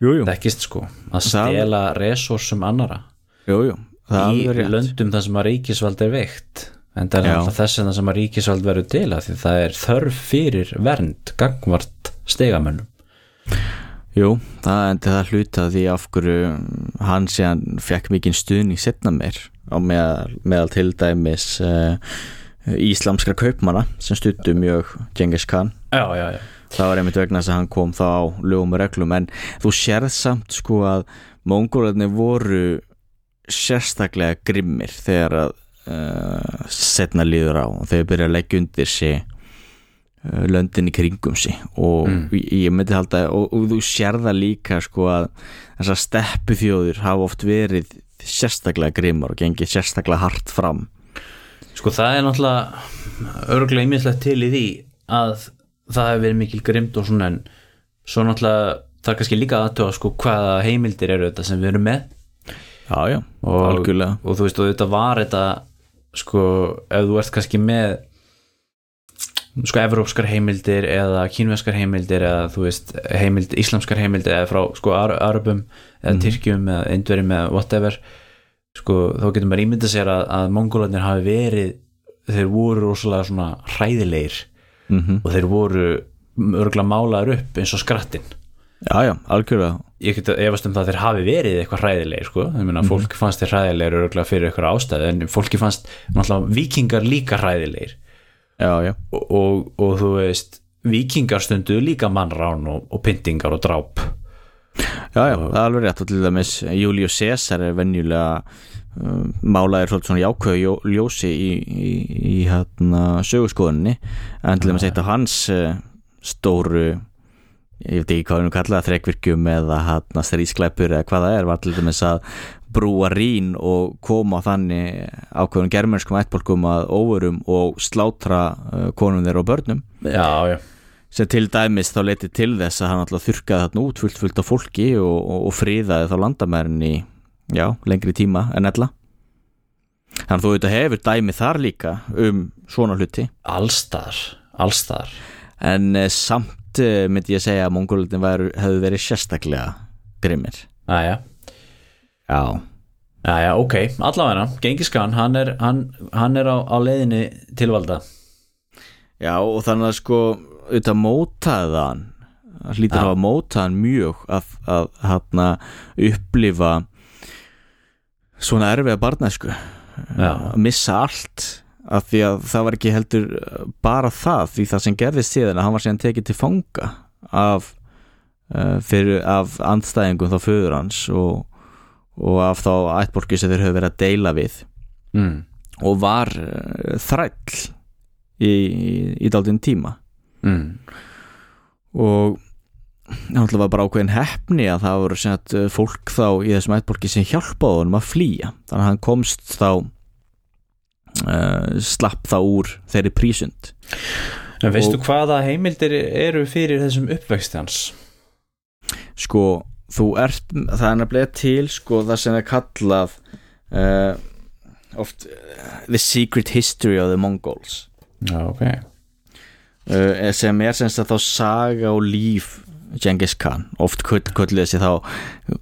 [SPEAKER 1] þekkist sko. Að
[SPEAKER 2] Það-
[SPEAKER 1] stela resursum annara
[SPEAKER 2] jú, jú. Það
[SPEAKER 1] í löndum þar sem að ríkisvald er veikt. En það er þess vegna sem að ríkisvald verður til að því það er þörf fyrir vernd gangvart stegamönnum
[SPEAKER 2] Jú, það endi það hluta því af hverju hann síðan fekk mikinn stuðning setna meir á meðal, meðal til dæmis uh, íslamskra kaupmanna sem stuttu mjög Genghis Khan.
[SPEAKER 1] Já, já, já.
[SPEAKER 2] Það var einmitt vegna þess að hann kom þá á lögum og reglum en þú sérð samt sko að mongólarnir voru sérstaklega grimmir þegar að uh, setna líður á og þegar byrja að leggja undir sig löndin í kringum sig. Og
[SPEAKER 1] Mm.
[SPEAKER 2] ég, myndi halda og, og þú sérða líka sko að þessar steppu þjóður hafa oft verið sérstaklega grimmar og gengið sérstaklega hart fram.
[SPEAKER 1] Sko það er náttúrulega örgulega ímiðslegt til í því að það hefur verið mikil grimd og svona en svo náttúrulega það er kannski líka aðtöða sko hvaða heimildir eru þetta sem við erum með.
[SPEAKER 2] Já, já,
[SPEAKER 1] og,
[SPEAKER 2] algjörlega.
[SPEAKER 1] og þú veist og þetta var þetta sko ef þú ert kannski með sko evrópskar heimildir eða kínverskar heimildir eða þú veist heimild, íslamskar heimildir eða frá sko Ar arabum eða
[SPEAKER 2] Mhm.
[SPEAKER 1] tyrkjum eða indverjum eða whatever sko þá getur maður ímyndað sér að, að mongólarnir hafi verið þeir voru rosalega svona hræðilegir
[SPEAKER 2] mm
[SPEAKER 1] og þeir voru örgulega málaður upp eins og skrattin
[SPEAKER 2] Já, já, algjörlega.
[SPEAKER 1] Ég get að efast um það að þeir hafi verið eitthvað hræðilegir sko, ég meina fólk fannst þeir hræðilegir örgulega fyrir eitthvað ástæði en fólki fannst náttúrulega vikingar líka hræðilegir
[SPEAKER 2] Já, já,
[SPEAKER 1] og, og, og þú veist vikingar stundu líka mannrán og, og pyntingar og dráp.
[SPEAKER 2] Já, já, það er alveg rétt. Og til dæmis Július Caesar er venjulega um, málaðir svolítið svona jákvæðu ljósi í, í, í hérna sögurskoðunni en til dæmis eitt af hans uh, stóru ég veit ekki hvað við nú kallaða þrekvirkjum eða hérna strískleppur eða hvað það er var til dæmis að brúa rín og koma þannig ákveðun germanskum ættbólkum að óverum og slátra uh, konum þeirra og börnum.
[SPEAKER 1] Já, já,
[SPEAKER 2] sem til dæmis þá leti til þess að hann alltaf þurkaði þarna út fullt fullt af fólki og, og, og friðaði þá landamærin í já, lengri tíma en ella. Þannig að þú veit að hefur dæmi þar líka um svona hluti.
[SPEAKER 1] Allstar allstar.
[SPEAKER 2] En eh, samt eh, myndi ég segja að mongólutin hefðu verið sérstaklega grimmir.
[SPEAKER 1] Aðja,
[SPEAKER 2] já,
[SPEAKER 1] aðja, ok, allavega Gengis Khan, hann er, hann, hann er á, á leiðinni til valda
[SPEAKER 2] já og þannig að sko auðvitað mótaði hann hlýtur
[SPEAKER 1] Já.
[SPEAKER 2] að hafa mótað hann mjög að, að hann upplifa svona erfiða barnæsku
[SPEAKER 1] Já.
[SPEAKER 2] að missa allt af því að það var ekki heldur bara það því það sem gerðist síðan að hann var síðan tekið til fanga af, uh, fyrir, af andstæðingum þá föður hans og, og af þá ættborki sem þeir höfðu verið að deila við
[SPEAKER 1] mm.
[SPEAKER 2] og var uh, þræll í, í, í daldinn tíma
[SPEAKER 1] Mm.
[SPEAKER 2] og það var bara ákveðin hefni að það voru sem sagt, uh, fólk þá í þessum ættborki sem hjálpaði honum að flýja þannig að hann komst þá uh, slapp þá úr þeirri prísund
[SPEAKER 1] En veistu hvaða heimildir eru fyrir þessum uppvexti hans?
[SPEAKER 2] sko, þú ert það er nefnilega til sko það sem er kallað uh, oft uh, The Secret History of the Mongols.
[SPEAKER 1] Já, ok.
[SPEAKER 2] Uh, sem er semst að þá saga og líf Genghis Khan. Oft köllið þessi þá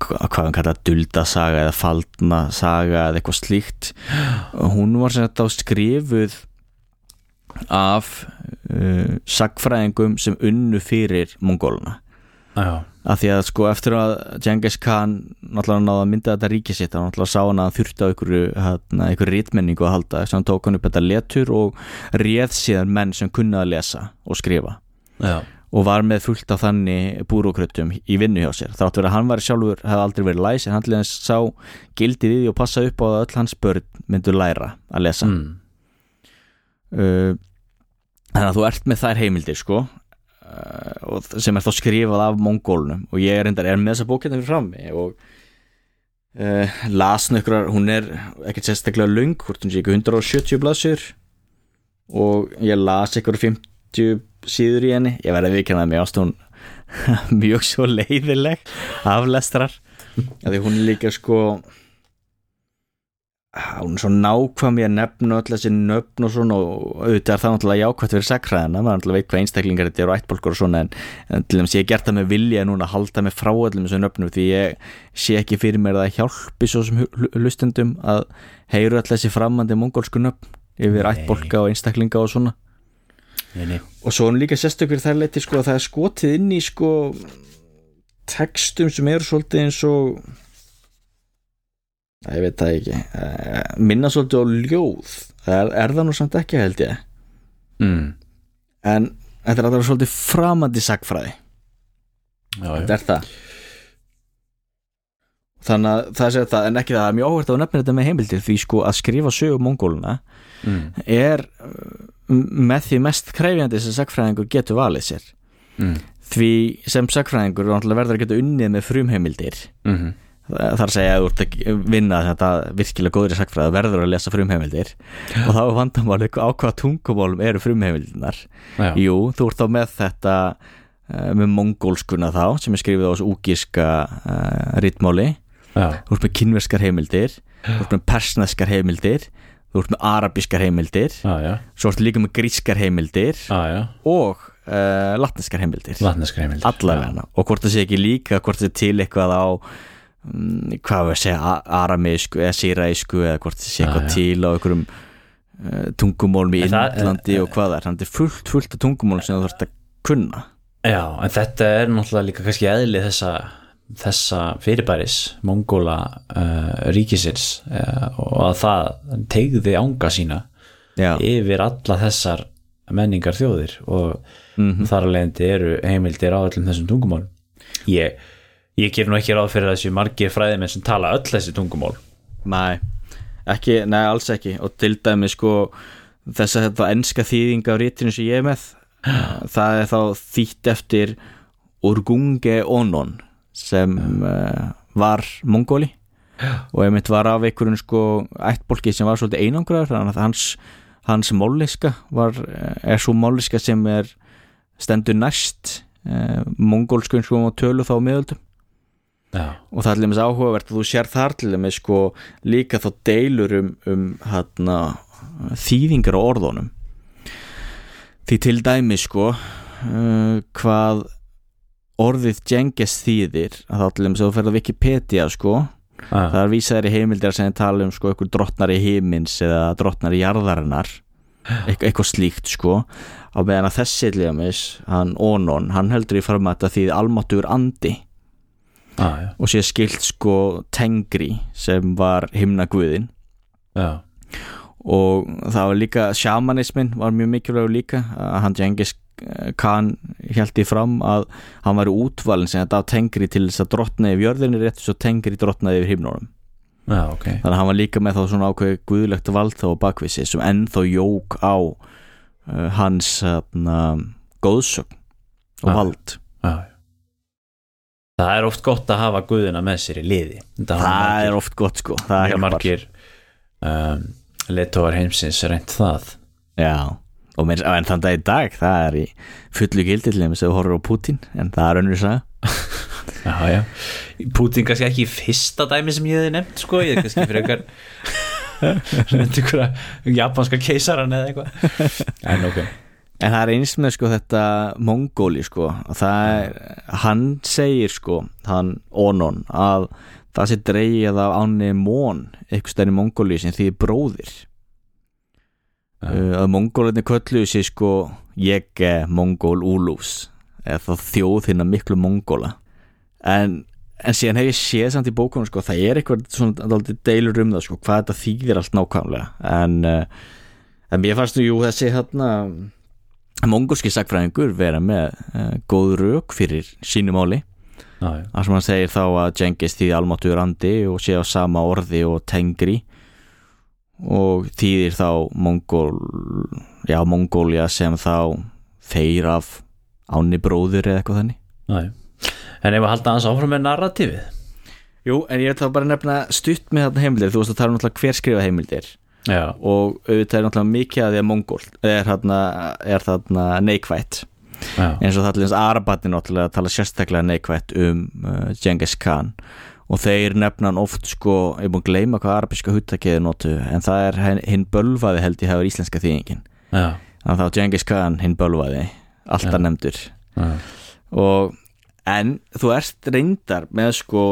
[SPEAKER 2] hvað hann kallar dulda saga eða faldna saga eða eitthvað slíkt. Hún var semst þá skrifuð af uh, sagfræðingum sem unnu fyrir mongóluna
[SPEAKER 1] Já,
[SPEAKER 2] að því að sko eftir að Genghis Khan náttúrulega náða að mynda þetta ríki sitt hann náttúrulega sá hann að þurfti á einhverju, hérna, rítmenningu að halda þess að hann tók hann upp þetta letur og réð síðan menn sem kunna að lesa og skrifa.
[SPEAKER 1] Já,
[SPEAKER 2] og var með fullt af þannig búrókrötum í vinnu hjá sér þátt verið að hann var sjálfur, hefði aldrei verið læs en hann þess sá gildið í því og passa upp á að öll hans börn myndu læra að lesa.
[SPEAKER 1] Mm.
[SPEAKER 2] uh, þannig að þú ert með þær heimildir sko sem er þá skrifað af mongólunum og ég er, endar, er með þessa bókina fyrir frammi og uh, lasn ykkur hún er ekkert sérstaklega löng hvort hún sé ekki 170 blaðsur og ég las ykkur 50 síður í henni. Ég verði að vikina að mér ást hún mjög svo leiðileg aflestrar því hún er líka sko hún er svo nákvæm í að nefna öll þessi nöfn og svona og auðvitað er það náttúrulega jákvæmt fyrir sakræðina maður náttúrulega veit hvað einstaklingar þetta eru og ættbólkur og svona en, en til dæmis ég hef gert það með vilja núna að halda mig frá öllum þessu nöfnum því ég sé ekki fyrir mér að hjálpi svo sem hlustendum að heyru öll þessi framandi mongólsku nöfn yfir ættbólka og einstaklinga og svona.
[SPEAKER 1] Nei, nei.
[SPEAKER 2] Og svo er hún líka sérstökur þær leiti sko að það er skotið inn í sko textum sem eru svolítið eins og ég veit það ekki. Minna svolítið á ljóð. Er, er það nú samt ekki held ég.
[SPEAKER 1] Mm.
[SPEAKER 2] en þetta er að það er svolítið framandi sagfræði þetta er það. Þannig að það sé það en ekki það er mjög óhvert að nefna þetta með heimildir því sko að skrifa sögu mongóluna
[SPEAKER 1] mm.
[SPEAKER 2] er uh, með því mest krefjandi sem sagfræðingur getur valið sér.
[SPEAKER 1] Mm.
[SPEAKER 2] því sem sagfræðingur er verður að geta unnið með frumheimildir.
[SPEAKER 1] Mm
[SPEAKER 2] að segja að þú ert að vinna þetta virkilega góður í sagfræði verður að lesa frumheimildir. Og þá er vandamáli á hvaða tungumálum eru frumheimildinar
[SPEAKER 1] Já,
[SPEAKER 2] jú, þú ert þá með þetta uh, með mongólskuna þá sem er skrifið á þessu úgíska uh, rítmáli,
[SPEAKER 1] já,
[SPEAKER 2] þú ert með kynverskar heimildir þú ert með persneskar heimildir þú ert með arabískar heimildir
[SPEAKER 1] já, já,
[SPEAKER 2] svo ert líka með grískar heimildir
[SPEAKER 1] já, já.
[SPEAKER 2] og uh, latneskar heimildir.
[SPEAKER 1] Vatnaskreimildir
[SPEAKER 2] allavega og hvort það sé ekki líka hvort það sé til eitthvað á hvað við að segja, arameísku eða síraísku eða hvort það sé eitthvað til á einhverjum uh, tungumólum í Indlandi
[SPEAKER 1] eh,
[SPEAKER 2] og hvað það er. Þannig að þetta er fullt, fullt af tungumólum sem þú þarfst að kunna.
[SPEAKER 1] Já, en þetta er náttúrulega líka kannski eðli þessa, þessa fyrirbæris mongóla uh, ríkisins uh, og að það tegði ánga sína
[SPEAKER 2] já,
[SPEAKER 1] yfir alla þessar menningar þjóðir og
[SPEAKER 2] Mhm.
[SPEAKER 1] þar að leiðandi eru heimildir á öllum þessum tungumálum. Ég, ég ger nú ekki ráð fyrir þessu margir fræðimenn sem tala öll þessi tungumál.
[SPEAKER 2] Nei ekki, nei alls ekki. Og til dæmi sko þess að þetta enska þýðing af rítinu sem ég er með það er þá þýtt eftir Urgunge Onon sem uh, var mongóli. Og einmitt var af einhverjum sko ættbólki sem var svolítið einangraður þannig að hans, hans máliska var, eh, er svo máliska sem er stendur næst uh, mongólskun sko og tölu þá á miðöldum
[SPEAKER 1] Já,
[SPEAKER 2] og það er til dæmis áhugavert að þú sér þar til dæmis sko líka þá deilur um, um hérna, þýðingar á orðunum. Því til dæmis sko uh, hvað orðið Genghis þýðir að þá til dæmis að þú ferð á Wikipedia sko
[SPEAKER 1] ah,
[SPEAKER 2] það er vísaðir í heimildir sem tala um sko eitthvað drottnar í himins eða drottnar í jarðarinnar Eit, eitthvað slíkt sko. Á meðan að þessi til dæmis hann Onon, hann heldur í fram að þýði almáttugur andi
[SPEAKER 1] ah, já,
[SPEAKER 2] og sé skilt sko Tengri sem var himnaguðin
[SPEAKER 1] já,
[SPEAKER 2] og það var líka shamanismin var mjög mikilvægur líka að hann Genghis Khan held í fram að hann var útvalin sem þetta Tengri til þess að drottna yfir jörðinni rétt svo Tengri drottnaði yfir himnunum
[SPEAKER 1] já, ok.
[SPEAKER 2] Þannig að hann var líka með þá svona ákveði guðlegt vald þá á bakvísi sem ennþá jók á uh, hans uh, góðsögn og
[SPEAKER 1] Ah.
[SPEAKER 2] vald.
[SPEAKER 1] Já, já. Það er oft gott að hafa guðina með sér í liði.
[SPEAKER 2] Það
[SPEAKER 1] margir-
[SPEAKER 2] er oft gott sko. Það
[SPEAKER 1] það er margir um, letóar heimsins reynt það.
[SPEAKER 2] Já, og meir, en þann dag í dag það er í fullu gildillum sem þú horfur á Putin en það er önnur saga.
[SPEAKER 1] Já, já. Putin kannski ekki í fyrsta dæmi sem ég hefði nefnt sko, ég er kannski fyrir einhver japanska keisaran eða eitthvað. En ok
[SPEAKER 2] En það er eins með sko þetta Mongóli sko. Og það er, hann segir sko hann Onon að það sé dreigið af ánni Món eitthvað stærni Mongóli sem því bróðir. Uh, að Mongólinni kölluðu sér sko ég er Mongól Úlús eða þjóð hérna miklu Mongóla. En, en síðan hef ég séð samt í bókunum sko það er eitthvað svona deilur um það sko hvað þetta þýðir allt nákvæmlega. En, uh, en mér fannst nú jú þessi hérna mongolski sagfræðingur vera með uh, góð rauk fyrir sínu máli.
[SPEAKER 1] Já, já,
[SPEAKER 2] þar sem hann segir þá að Genghis þýði almáttugur andi og sé á sama orði og tengri og þýðir þá Mongól já, Mongólia sem þá þeir af áni bróður eða eitthvað þannig.
[SPEAKER 1] Já, já. En ef að halda hans áfram með narratífið?
[SPEAKER 2] Jú, en ég ætla bara að nefna stutt með þarna heimildir, þú veist að tala um náttúrulega hver skrifa heimildir
[SPEAKER 1] Já,
[SPEAKER 2] og auðvitað er náttúrulega mikið að því að Mongól er þarna, er þarna neikvætt.
[SPEAKER 1] Já,
[SPEAKER 2] eins og það allir eins Arabatni náttúrulega tala sérstaklega neikvætt um uh, Genghis Khan. Og þeir nefna hann oft sko, ég er búin að gleyma hvað arabiska húttakiði notu en það er hin- hinn bölvaði held ég hefur íslenska þýðingin. Þannig að þá Genghis Khan hinn bölvaði alltaf nefndur. Og en þú ert reyndar með sko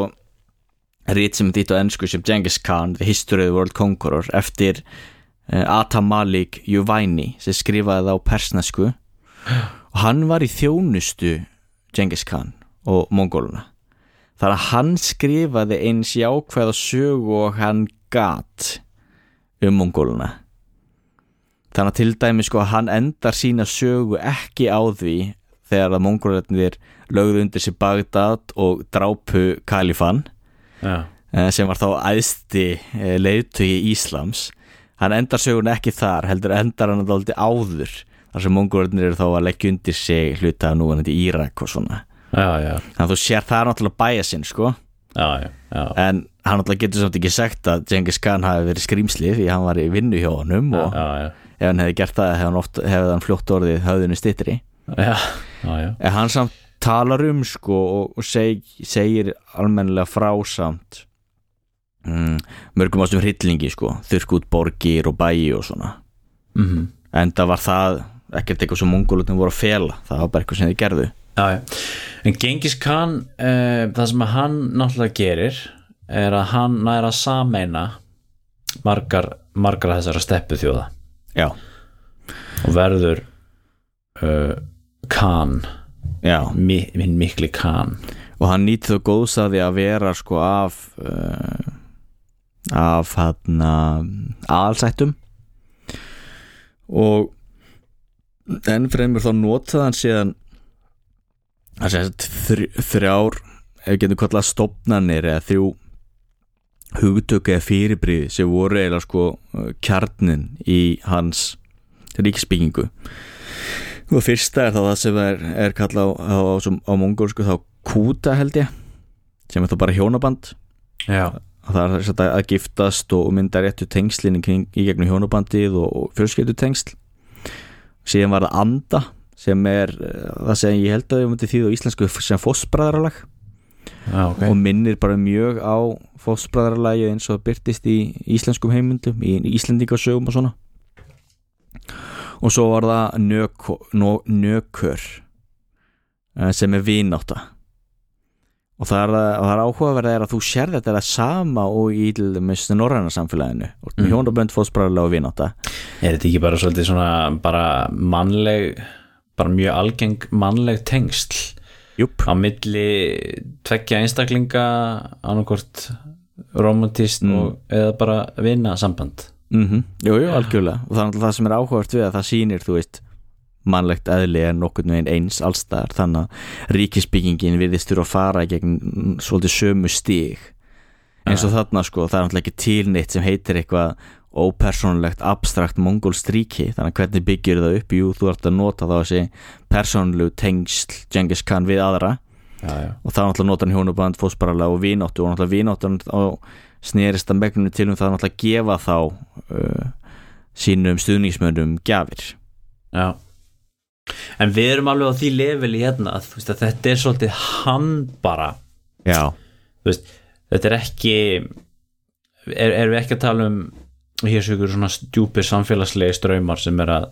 [SPEAKER 2] rít sem er þýtt á ennsku sem Genghis Khan The History of the World Conqueror eftir uh, Atam Malik Juvaini sem skrifaði það á persnesku. Og hann var í þjónustu Genghis Khan og mongóluna þar að hann skrifaði eins jákvæða sögu og hann gat um mongóluna þannig að til dæmi sko að hann endar sína sögu ekki á því þegar að mongólarnir lögðu undir sér Bagdad og drápu Kalifan
[SPEAKER 1] já,
[SPEAKER 2] eh, sem var þá æðsti leiðtögi Íslams. Hann endar sögun ekki þar heldur endar hann alltaf áður þar sem mongólarnir eru þá að leggja undir sig hluta af núvanandi Írak og svona.
[SPEAKER 1] Já, já,
[SPEAKER 2] þannig að þú sér það er náttúrulega bæja sinn sko.
[SPEAKER 1] Já, já, já.
[SPEAKER 2] en hann náttúrulega getur samt ekki sagt að Genghis Khan hafi verið skrýmsli því hann var í vinnu hjá honum og
[SPEAKER 1] já, já,
[SPEAKER 2] ef hann hefði gert það hefði hann, hefði hann fljótt orðið höfðinu stittri
[SPEAKER 1] já, já, já,
[SPEAKER 2] en hann samt talar um sko og, og seg, segir almennilega frásamt mm, mörgum ástum hryllingi sko þurrk út borgir og bæi og svona.
[SPEAKER 1] Mhm.
[SPEAKER 2] En það var það ekkert eitthvað sem mongolutin voru að fela það var bara eitthvað sem þið gerðu.
[SPEAKER 1] Já, já. En Genghis Khan uh, það sem að hann náttúrulega gerir er að hann næra að sameina margar, margar af þessara steppu þjóða
[SPEAKER 2] já,
[SPEAKER 1] og verður uh, Khan mi, minn mikli Khan.
[SPEAKER 2] Og hann nýtti þó góðs að vera sko af uh, af hann aðalsættum. Og enn fremur þá notaði hann síðan þr, þrjár ef við getum kallað stopnarnir eða þrjú hugtöku eða fyrirbríði sem voru eiginlega sko kjarnin í hans ríksbyggingu og fyrsta er þá það sem er, er kallað á, á, á, á mongolsku þá kúta held ég sem er þá bara hjónaband.
[SPEAKER 1] Já,
[SPEAKER 2] og það er þess að, að giftast og mynda réttu tengslinn í, kring- í gegnum hjónabandið og, og fjölskyldu tengsl síðan var það anda sem er eh, það sem ég held að ég myndi þýða á íslensku sem fossbræðralag.
[SPEAKER 1] Já, ok.
[SPEAKER 2] Og minnir bara mjög á fossbræðralagi eins og byrtist í íslenskum heimundum í íslendingasögum og svona og svo var það nök, nó- nökör eh, sem er vinátta. Og það er, er áhugaverð er að þú sér þetta er það sama og í norræna samfélaginu. Og mm. Hjónabönd fóðsbræðarlega og vinátta.
[SPEAKER 1] Er þetta ekki bara svolítið svona bara mannleg bara mjög algeng mannleg tengsl?
[SPEAKER 2] Júp,
[SPEAKER 1] á milli tveggja einstaklinga annarkort romantist
[SPEAKER 2] Mm.
[SPEAKER 1] og eða bara vinna samband
[SPEAKER 2] mm jú, jú, algjörlega. Og er náttúrulega það sem er áhugavert við að það sýnir þú veist, mannlegt eðli er nokkurn veginn eins allstaðar þannig að ríkisbyggingin virðist þurfa að fara gegn svolítið sömu stíg eins og þarna sko, það er náttúrulega ekki til neitt sem heitir eitthvað ópersónulegt abstrakt mongolst ríki þannig að hvernig byggir það upp, jú, þú ert að nota þá þessi persónulegu tengsl Genghis Khan við aðra.
[SPEAKER 1] Já, já,
[SPEAKER 2] og það er náttúrulega notan hjónuband, fósbaralega og vináttu. Og náttúrulega vináttan og snerist að megninu til um það náttúrulega að gefa þá uh, sínum stuðningsmönnum gjafir.
[SPEAKER 1] Já. En við erum alveg á því leveli hérna að, veist, að þetta er svolítið hann bara
[SPEAKER 2] já,
[SPEAKER 1] veist, þetta er ekki er, erum við ekki að tala um hér ykkur svona stjúpir samfélagslegi ströymar sem er að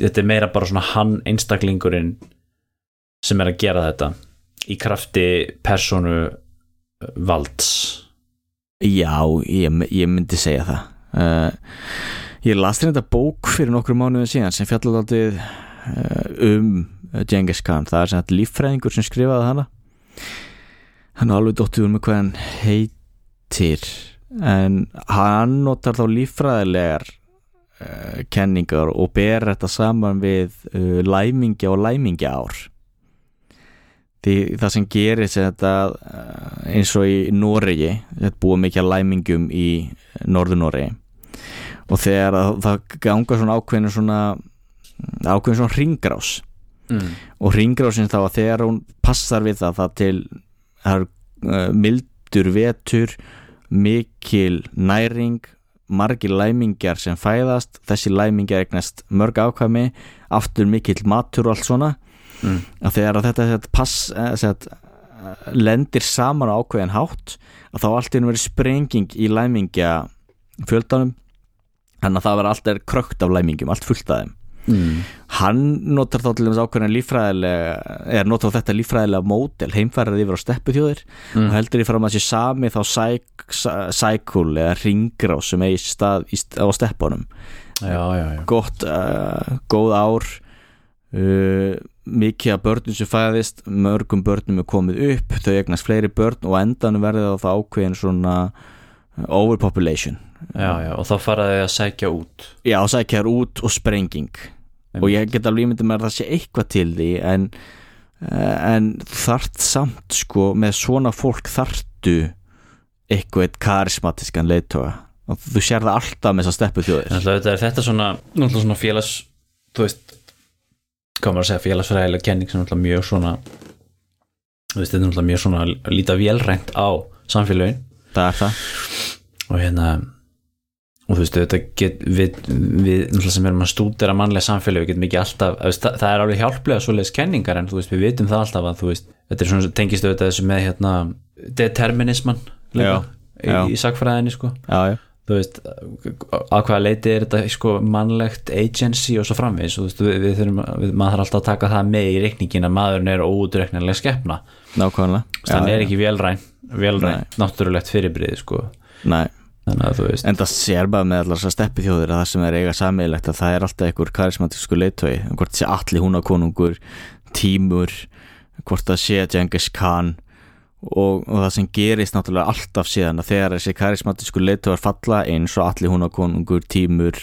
[SPEAKER 1] þetta er meira bara svona hann einstaklingurinn sem er að gera þetta í krafti personu valds
[SPEAKER 2] já ég, ég myndi segja það. Uh, ég las þér þetta bók fyrir nokkru mánuðin síðan sem fjallar aldrei um Genghis Khan. Það er sem þetta líffræðingur sem skrifaði hana. Hann er alveg dóttið um hvað hann heitir en hann notar þá líffræðilegar uh, kenningar og ber þetta saman við læmingja og læmingja ár því það sem gerir þetta uh, eins og í Noregi þetta búið mikið læmingum í Norður Noregi. Og þegar að, það ganga svona ákveðinu svona ákveðin svona ringrás
[SPEAKER 1] mm.
[SPEAKER 2] og ringrásin þá að þegar hún passar við það það til það er uh, mildur vetur mikil næring margir læmingjar sem fæðast þessi læmingjar eignast mörg ákvæmi aftur mikill matur og allt svona
[SPEAKER 1] Mm.
[SPEAKER 2] að þegar að þetta, þetta pass, eh, set, lendir saman á ákveðin hátt að þá allt einu verið sprenging í læmingja fjöldanum þannig að það verður alltaf krökt af læmingjum allt fullt af þeim
[SPEAKER 1] Mm.
[SPEAKER 2] hann notar þá til dæmis ákveðin líffræðilega er notar þetta líffræðilega mótel heimfærið yfir á steppuþjóðir
[SPEAKER 1] Mm.
[SPEAKER 2] og heldur í fram að sé sami þá sækul eða ringrá sem eigi stað á steppunum
[SPEAKER 1] já, já, já
[SPEAKER 2] gott, uh, góð ár uh, mikið af börnum sem fæðist mörgum börnum er komið upp þau eignast fleiri börn og á endanum verður það þá ákveðin svona overpopulation.
[SPEAKER 1] Já, já, og þá faraði að sækja út.
[SPEAKER 2] Já, sækjar út og sprenging. Og ég get alveg ímyndið mér að það sé eitthvað til því en, eh, en þart samt sko með svona fólk þartu eitthvað karismatiskan leiðtoga. Og þú sér það alltaf með þess að steppu þjóðir
[SPEAKER 1] en alltaf er þetta svona, svona félags þú veist maður að segja félagsfræðilega kenning sem náttúrulega mjög svona veist, þetta er náttúrulega mjög svona að líta vélrænt á samfélögin.
[SPEAKER 2] Það er það.
[SPEAKER 1] Og hérna og þú veist, þetta get við, við náttúrulega sem erum að stúdera mannlega samfélög við getum ekki alltaf, veist, það, það er alveg hjálplega svoleiðis kenningar en þú veist, við vitum það alltaf að þú veist, þetta er svona, tengist auðvitað þessu með hérna, determinisman líka,
[SPEAKER 2] já.
[SPEAKER 1] í, í sagfræðinni sko.
[SPEAKER 2] Já, já,
[SPEAKER 1] þú veist, að hvaða leiti er þetta sko mannlegt agency og svo framvegis? Og þú veist, við, þurfum við, maður þarf alltaf að taka það með í reikningin að maðurinn er óútreiknilega skeppna
[SPEAKER 2] nákvæmlega.
[SPEAKER 1] Þannig er ekki velræn, velræn náttúrulegt fyrirbriði sko.
[SPEAKER 2] Nei,
[SPEAKER 1] þannig að þú veist.
[SPEAKER 2] En það sér bara með allar þessar steppu þjóðir að það sem er eiga sammeilegt að það er alltaf einhver karismatísku leiðtogi. Hvort sé allir húnakonungur tímur, hvort það sé Genghis Khan og, og það sem gerist náttúrulega alltaf síðan að þegar þessi karismatísku leiðtogar falla eins og allir húnakonungur, tímur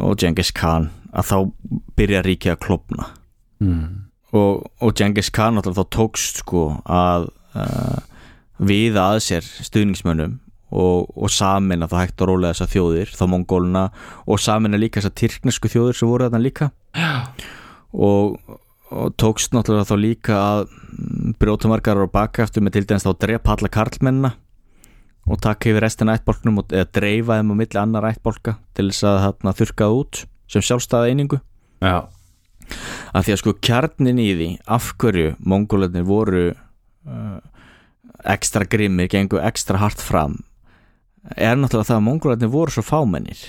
[SPEAKER 2] og Genghis Khan að þá byrja ríkið að klopna
[SPEAKER 1] mm.
[SPEAKER 2] og, og Genghis Khan náttúrulega þá tókst sko að uh, viða að sér stuðningsmönnum og, og samina þá hægt að rólega þessar þjóðir þá mongóluna og samina líka þessar tyrknesku þjóðir sem voru þarna líka. Og, og tókst náttúrulega þá líka að mm, brjóta margar á baka eftir með til dæmis þá drepa alla karlmennina og taka yfir restina ættbólknum og, eða dreifa þeim á milli annar ættbólka til þess að þarna þurkað út sem sjálfstæða einingu.
[SPEAKER 1] Já,
[SPEAKER 2] að því að sko kjarnin í því af hverju mongólarnir voru uh, ekstra grimmir, gengu ekstra hart fram er náttúrulega það að mongólarnir voru svo fámennir.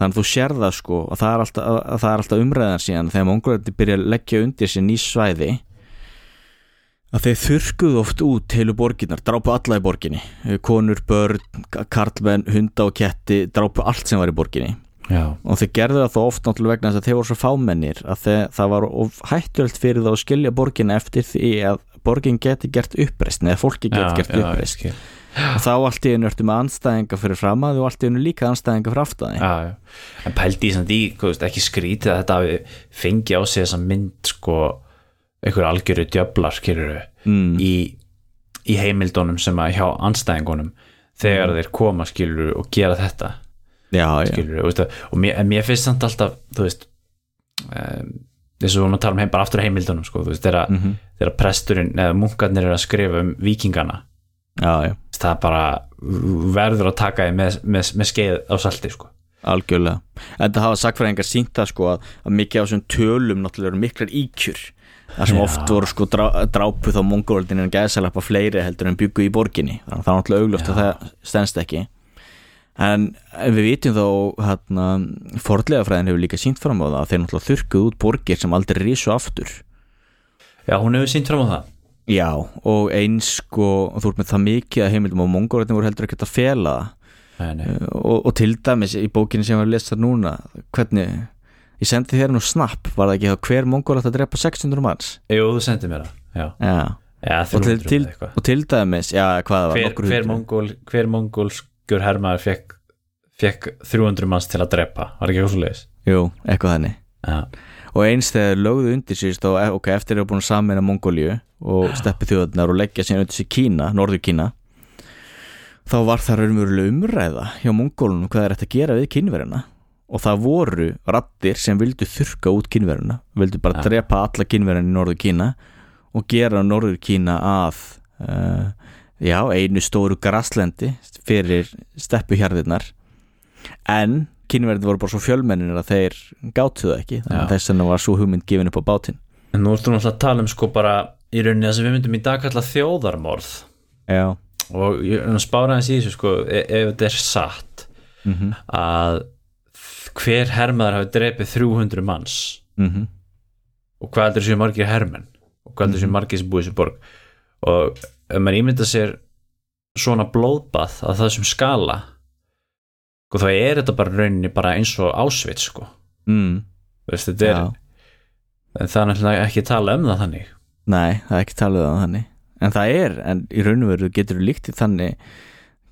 [SPEAKER 2] Þannig að þú sér það sko og það er alltaf, að alltaf umræðan síðan þegar mongólarnir byrja að leggja undir sér ný svæði að þeir þurrkuðu oft út heilu borginnar, drápu alla í borginni. Konur, börn, karlmenn, hunda og ketti, drápu allt sem var í borginni.
[SPEAKER 1] Já,
[SPEAKER 2] og þeir gerðu það þó oft náttúrulega vegna þess að þeir voru svo fámennir að þeir, það var hættulegt fyrir þá að skilja borgina eftir því að borgin geti gert uppreist eða fólki geti
[SPEAKER 1] já,
[SPEAKER 2] gert
[SPEAKER 1] já,
[SPEAKER 2] uppreist
[SPEAKER 1] skil.
[SPEAKER 2] og þá allt í einu ertu með anstæðinga fyrir fram að og allt í einu líka anstæðinga fyrir aftaði
[SPEAKER 1] já, já. en pældi í samt í ekki skrítið að þetta fengi á sig þessa mynd sko einhver algjöru skilur
[SPEAKER 2] mm,
[SPEAKER 1] í, í heimildunum sem að hjá anstæðingunum þegar þeir koma skilur og gera þetta
[SPEAKER 2] já, já,
[SPEAKER 1] skilur og, mér, mér finnst samt alltaf þú veist um, þess að við vorum að tala um heim bara aftur heimildunum sko, þú veist, þegar,
[SPEAKER 2] Mhm.
[SPEAKER 1] þegar presturinn eða munkarnir eru að skrifa um vikingana
[SPEAKER 2] já,
[SPEAKER 1] það bara verður að taka því með, með, með skeið á salti sko.
[SPEAKER 2] algjörlega. En það hafa sakfræðingar sínt það sko að, að mikið á þessum tölum náttúrulega eru miklar íkjur þar sem
[SPEAKER 1] Já.
[SPEAKER 2] oft voru sko drá, drápuð á mongóldinu en gæðsalappa fleiri heldur en byggu í borginni. Þannig að það er náttúrulega augljóst að það stendst ekki. En við vitum þó hérna, forðlega fræðin hefur líka sínt fram á það að þeir náttúrulega þurrkuð út borgir sem aldrei rísu aftur.
[SPEAKER 1] Já, hún hefur sínt fram á það.
[SPEAKER 2] Já, og eins sko þú ert með það mikið að heimildum og mongóldinu voru heldur ekkert að fela það.
[SPEAKER 1] Nei.
[SPEAKER 2] og, og til dæmis í bókinni sem að lesa núna hvernig, ég sendi þér nú snapp var það ekki þá hver mongol ætti að drepa 600 manns?
[SPEAKER 1] Jú, þú sendið mér það Já,
[SPEAKER 2] já.
[SPEAKER 1] já
[SPEAKER 2] og, til,
[SPEAKER 1] 300
[SPEAKER 2] til, og til dæmis já, hvað það var,
[SPEAKER 1] hver, hver, hver mongólskur hermaður fekk, fekk 300 manns til að drepa? Var ekki leiðis?
[SPEAKER 2] jú, eitthvað þannig.
[SPEAKER 1] Já,
[SPEAKER 2] og eins þegar lögðu undir sér þá, ok, eftir að búin að samina Mongóliu og steppi þjóðarnar og leggja sér undir sér Kína, Norður Kína þá var það raunverulega umræða hjá Mongólunum hvað er þetta að gera við kynverina og það voru rattir sem vildu þurka út kynverina vildu bara
[SPEAKER 1] Ja.
[SPEAKER 2] drepa alla kynverina í Norður Kína og gera Norður Kína að uh, já, einu stóru graslendi fyrir steppuhjarðirnar en kynverðin voru bara svo fjölmennir að þeir gátu það ekki þannig að þess vegna var svo hugmynd gefin upp á bátinn.
[SPEAKER 1] En nú ertu náttúrulega að tala um sko bara í rauninni það sem við myndum í dag kalla þjóðarmorð.
[SPEAKER 2] Já,
[SPEAKER 1] og spára hans í þessu sko e- ef þetta er satt
[SPEAKER 2] mhm,
[SPEAKER 1] að hver hermaður hafi drepið 300 manns?
[SPEAKER 2] Mhm.
[SPEAKER 1] Og hvað heldur séu margir hermenn? Og hvað heldur séu margir sem búið þessu borg? Og ef maður ímynda sér svona blóðbað að það sem skala og þá er þetta bara rauninni bara eins og ásveit sko.
[SPEAKER 2] Mm,
[SPEAKER 1] Veist, þetta er,
[SPEAKER 2] já.
[SPEAKER 1] en það er náttúrulega ekki tala um það þannig.
[SPEAKER 2] Nei, það er ekki talið um þannig. En það er, en í raun og veru getur líktið þannig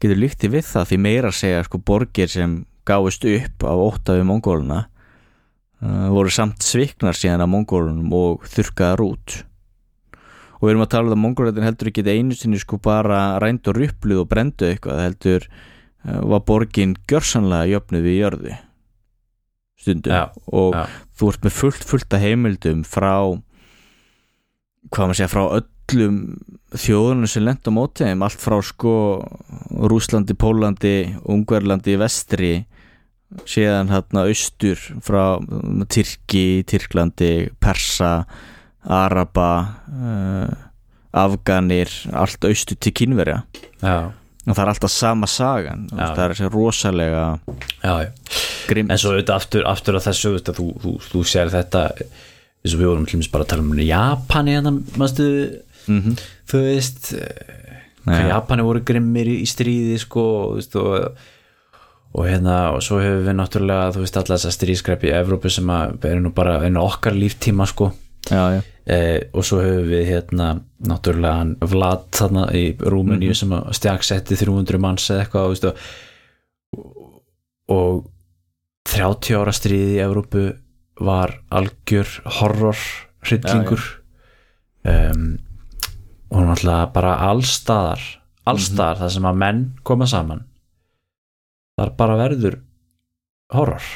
[SPEAKER 2] getur líktið við það því meira segja sko borgir sem gáist upp á óttafi mongóluna uh, voru samt sviknar síðan af mongólunum og þurrkaðar út. Og við erum að tala um að mongólætin heldur ekki einu sinni sko bara rænd og rupluð og brendu eitthvað heldur uh, var borgin gjörsanlega jöfnuð við jörðu. Stundum.
[SPEAKER 1] Já,
[SPEAKER 2] og
[SPEAKER 1] já.
[SPEAKER 2] þú ert með fullt fullt af heimildum frá hvað maður segja frá öllum þjóðunum sem lent á móti þeim. Allt frá sko Rúslandi, Pólandi, Ungverlandi vestri síðan hérna austur frá um, Tyrki, Tyrklandi Persa, Araba uh, Afganir allt austur til kynverja
[SPEAKER 1] já,
[SPEAKER 2] og það er alltaf sama sagan.
[SPEAKER 1] Já.
[SPEAKER 2] það er þessi rosalega
[SPEAKER 1] já,
[SPEAKER 2] grimm
[SPEAKER 1] en svo auðvitað aftur, aftur á þessu þú, veist, að þú, þú, þú sér þetta eins og við vorum dæmis bara að tala um Japani hérna, mástu
[SPEAKER 2] mm
[SPEAKER 1] þú veist eh. Japani voru grimmir í stríði sko, þú veist, og, og hérna, og svo hefur við náttúrulega þú veist, alla þessar stríðskrepp í Evrópu sem að eru nú bara einu okkar líftíma sko,
[SPEAKER 2] já, já,
[SPEAKER 1] eh, og svo hefur við hérna, náttúrulega hann Vlad þarna í Rúmeníu sem að stjaksetti 300 manns eða eitthvað, veist, og, og 30 ára stríði í Evrópu var algjör horror hryllingur. Um, og náttúrulega bara allstaðar allstaðar þar sem að menn koma saman þar bara verður horror.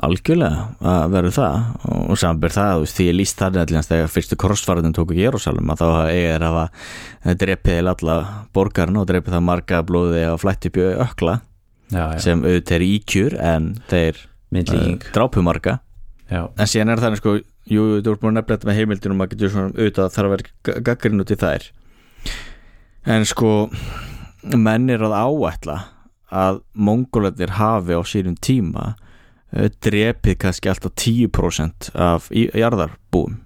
[SPEAKER 2] Algjörlega að verður það. Og samanbyrð það, þú veist, því ég líst það allir þegar fyrstu korsfarðin tóku Jérúsalem að þá er að drepið heil alla borgarna og drepið það marga blóði að flætti upp í ökla
[SPEAKER 1] já, já,
[SPEAKER 2] sem auðvitað er íkjur en þeir uh,
[SPEAKER 1] myndlíking
[SPEAKER 2] drápu marga.
[SPEAKER 1] Já,
[SPEAKER 2] en síðan er þannig sko, jú, þú ert búin að nefna þetta með heimildinum að getur svona auðvitað þarf að vera gaggrinn út í þær. En sko menn er að áætla að mongólarnir hafi á sínum tíma uh, drepið kannski alltaf 10% af jarðarbúum.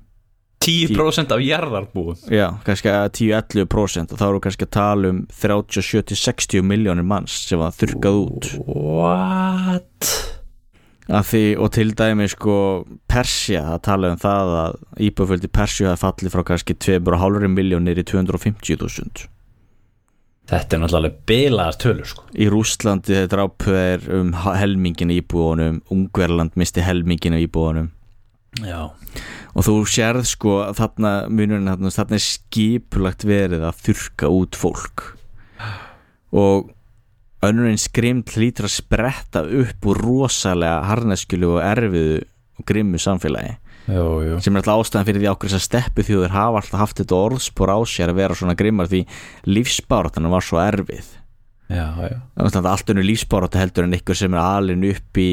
[SPEAKER 1] 10% af jarðarbúum?
[SPEAKER 2] Já, kannski að 10-11% og þá eru kannski að tala um 30-70-60 miljónir manns sem var þurkað út.
[SPEAKER 1] What?
[SPEAKER 2] því, og til dæmi sko Persja, það tala um það að íbúföldi Persju hafi fallið frá kannski 2,5 miljónir í 250.000
[SPEAKER 1] þetta er náttúrulega bilaðar tölur sko.
[SPEAKER 2] í Rússlandi þetta drápu er um helmingin í íbúðunum Ungverland misti helmingin í íbúðunum
[SPEAKER 1] já,
[SPEAKER 2] og þú sérð sko þarna munurinn þarna, þarna er skipulagt verið að þurka út fólk. Og önnur einn skrimt hlýtur að spretta upp úr rosalega harneskjölu og erfiðu og grimmu samfélagi
[SPEAKER 1] jú, jú.
[SPEAKER 2] Sem er alltaf ástæðan fyrir því ákveð þess að steppu þjóður hafa alltaf haft þetta orðspor á sér að vera svona grimmar því lífsbáratan var svo erfið.
[SPEAKER 1] Já, já,
[SPEAKER 2] allt önnu lífsbárátt heldur en ykkur sem er alin upp í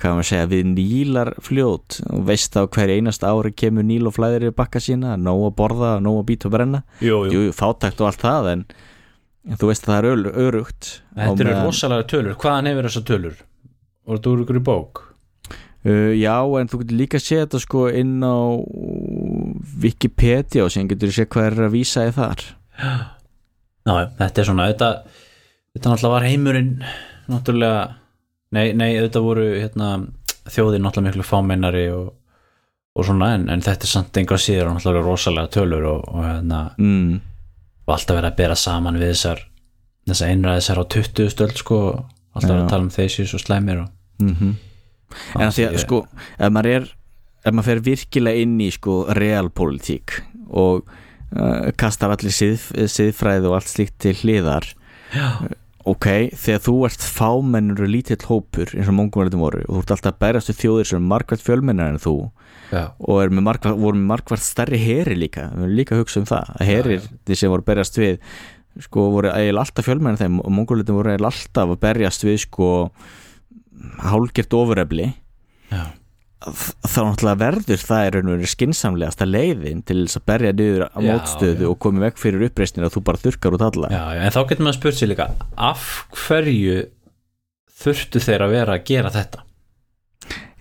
[SPEAKER 2] hvað maður segja, við nílar fljót og veist þá hver einast ári kemur níl og flæðir í bakka sína nóg að borða, nóg að býta og brenna.
[SPEAKER 1] Jú,
[SPEAKER 2] fátækt og allt það en, en þú veist að það er örugt.
[SPEAKER 1] Þetta eru rosalega tölur, hvaðan hefur þessar tölur? Og þú eru ykkur í bók
[SPEAKER 2] Uh, já, en þú getur líka að sé þetta sko inn á Wikipedia og sem getur að sé hvað er að vísa í þar.
[SPEAKER 1] Já, þetta er svona, þetta þetta náttúrulega var heimurinn náttúrulega, nei, nei, þetta voru hérna, þjóðin náttúrulega miklu fámennari og, og svona en, en þetta er samt enga síður og náttúrulega rosalega tölur og, og hérna,
[SPEAKER 2] mm.
[SPEAKER 1] og alltaf verið að bera saman við þessar þessar einræðisar á 20 stöld sko, alltaf verið að tala um þessi svo slæmir og
[SPEAKER 2] Mm En að því að sko ef maður er ef maður fer virkilega inn í sko realpolitík og uh, kastar allir sið, siðfræði og allt slíkt til hliðar
[SPEAKER 1] Já,
[SPEAKER 2] ok, þegar þú ert fámennur og lítill hópur eins og mongumverðum voru og þú ert alltaf að bærast við þjóðir sem er margvært fjölmennar en þú
[SPEAKER 1] já,
[SPEAKER 2] og með margvært, voru með margvært stærri heri líka, við erum líka að hugsa um það að herir því sem voru að berjast við sko voru eiginlega alltaf fjölmennar þeim og mongolitin voru eiginlega alltaf að berjast við sko hálgert ofurefli
[SPEAKER 1] já,
[SPEAKER 2] þá náttúrulega verður það er verið skinsamlegasta leiðin til þess að berja niður á mótstöðu
[SPEAKER 1] já.
[SPEAKER 2] og komið vekk fyrir uppreisnir að þú bara þurkar út alla
[SPEAKER 1] já, já, en þá getur maður spurt sér líka af hverju þurftu þeir að vera að gera þetta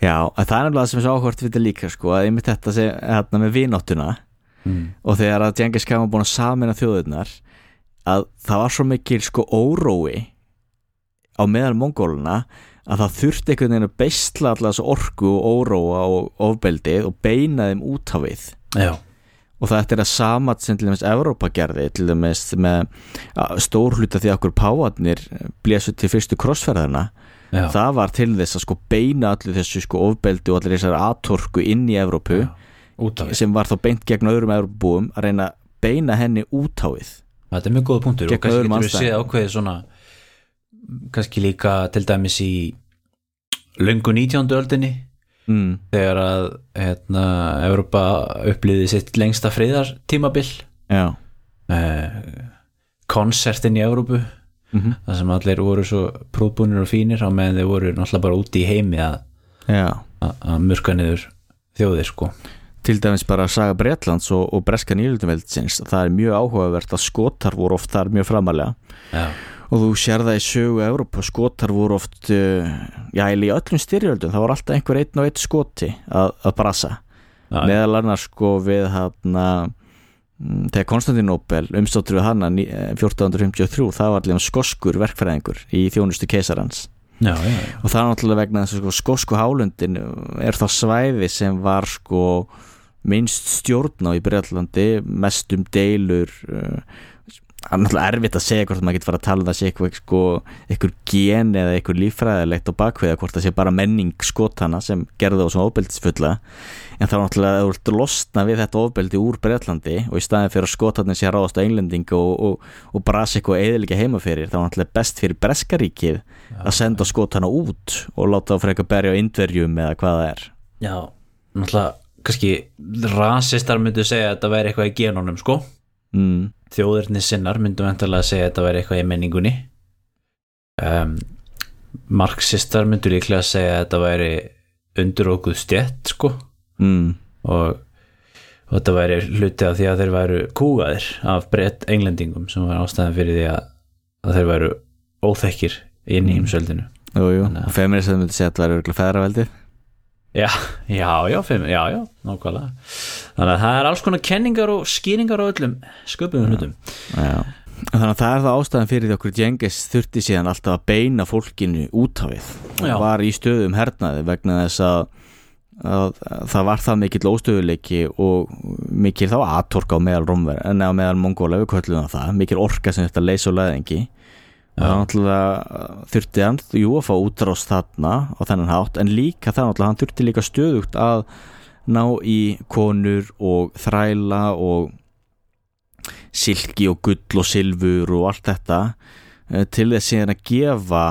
[SPEAKER 2] Já, það er náttúrulega sem er svo áhvert við þetta líka sko, að einmitt þetta sem hérna með vináttuna
[SPEAKER 1] mm.
[SPEAKER 2] og þegar að Djengis var búin að samina þjóðurnar að það var svo mikil sko órói á meðal mongóluna að það þurfti einhvern veginn að beisla allar þessu orku og óróa og ofbeldið og beina þeim út á við.
[SPEAKER 1] Já,
[SPEAKER 2] og það er að samat sem til dæmis Evrópa gerði til dæmis með stór hluta því að okkur páarnir blésu til fyrstu krossferðarna
[SPEAKER 1] já,
[SPEAKER 2] það var til þess að sko beina allir þessu sko ofbeldi og allir þessar atorku inn í Evrópu sem var þá beint gegn öðrum Evrópubúum að reyna að beina henni út á við.
[SPEAKER 1] Þetta er mjög góða punktur og kannski getur við séð ákveðið svona kannski líka til dæmis í löngu 19. öldinni
[SPEAKER 2] mm.
[SPEAKER 1] þegar að hérna, Europa upplýði sitt lengsta friðartímabil eh, konsertin í Európu
[SPEAKER 2] mm
[SPEAKER 1] þar sem allir voru svo prúðbúnir og fínir á meðan þeir voru náttúrulega bara úti í heimi að, að, murka niður þjóðir sko.
[SPEAKER 2] Til dæmis bara að saga Bretlands og, og Breska nýlundumveldsins það er mjög áhugavert að skotar voru oft þar mjög framalega
[SPEAKER 1] Já,
[SPEAKER 2] og þú sér það í sögu Evrópa skotar voru oft uh, já, í öllum styrjöldum það var alltaf einhver einn og einn skoti að, að brasa.
[SPEAKER 1] Já,
[SPEAKER 2] meðal annars sko við hann þegar Konstantinopel umstáttur við hana ní- eh, 1453 það var allir skoskur verkfræðingur í þjónustu keisarans.
[SPEAKER 1] Já, já, já.
[SPEAKER 2] og það er náttúrulega vegna þess að sko, skosku hálundin er þá svæði sem var sko minnst stjórn á í Breitlandi mest um deilur uh, það er náttúrulega erfitt að segja hvort maður getur fara að tala um það sé eitthvað sko, eitthvað gen eða eitthvað líffræðilegt á bakviða hvort það sé bara menning skotana sem gerði þá svona ofbeldisfulla. En þá náttúrulega þú ert losna við þetta ofbeldi úr Breitlandi og í staðin fyrir að skotarnir sé að ráðast á englending og, og, og brasa eitthvað eðilega heima fyrir þá er náttúrulega best fyrir Breskaríkið að senda skotana út og láta þá frekar berja á indverjum eða hvað það er.
[SPEAKER 1] Já náttúrulega kannski rasistar myndu segja að þetta væri eitthvað í genunum sko
[SPEAKER 2] mm,
[SPEAKER 1] þjóðirni sinnar myndum endalega að segja að þetta væri eitthvað í menningunni. Um, marxistar myndu líklega að segja að þetta væri undir okkur stjett sko.
[SPEAKER 2] Mm,
[SPEAKER 1] og, og þetta væri hluti af því að þeir væru kúgaðir af breytt englendingum sem var ástæðan fyrir því að, að þeir væru óþekkir inn í heimsveldinu.
[SPEAKER 2] Jú, jú.
[SPEAKER 1] Þannig að-
[SPEAKER 2] feministar myndi segja að það er örgulega feðraveldið
[SPEAKER 1] já, já, já, fimm, já, já, nákvæmlega. Þannig að það er alls konar kenningar og skýringar á öllum sköpum hlutum.
[SPEAKER 2] Já. Þannig að það er það ástæðan fyrir því okkur Djengis þurfti síðan alltaf að beina fólkinu út á við. Og var í stöðum hernaði vegna þess að, að, að það var það mikill óstöðuleiki og mikill þá atorka á meðal Rómver en á meðal Mongóla við köllum það það, mikill orka sem þetta leysa og leðingi þurfti hann jú að fá útrást þarna á þennan hátt en líka það náttúrulega hann þurfti líka stöðugt að ná í konur og þræla og silki og gull og silfur og allt þetta eh, til þess að gefa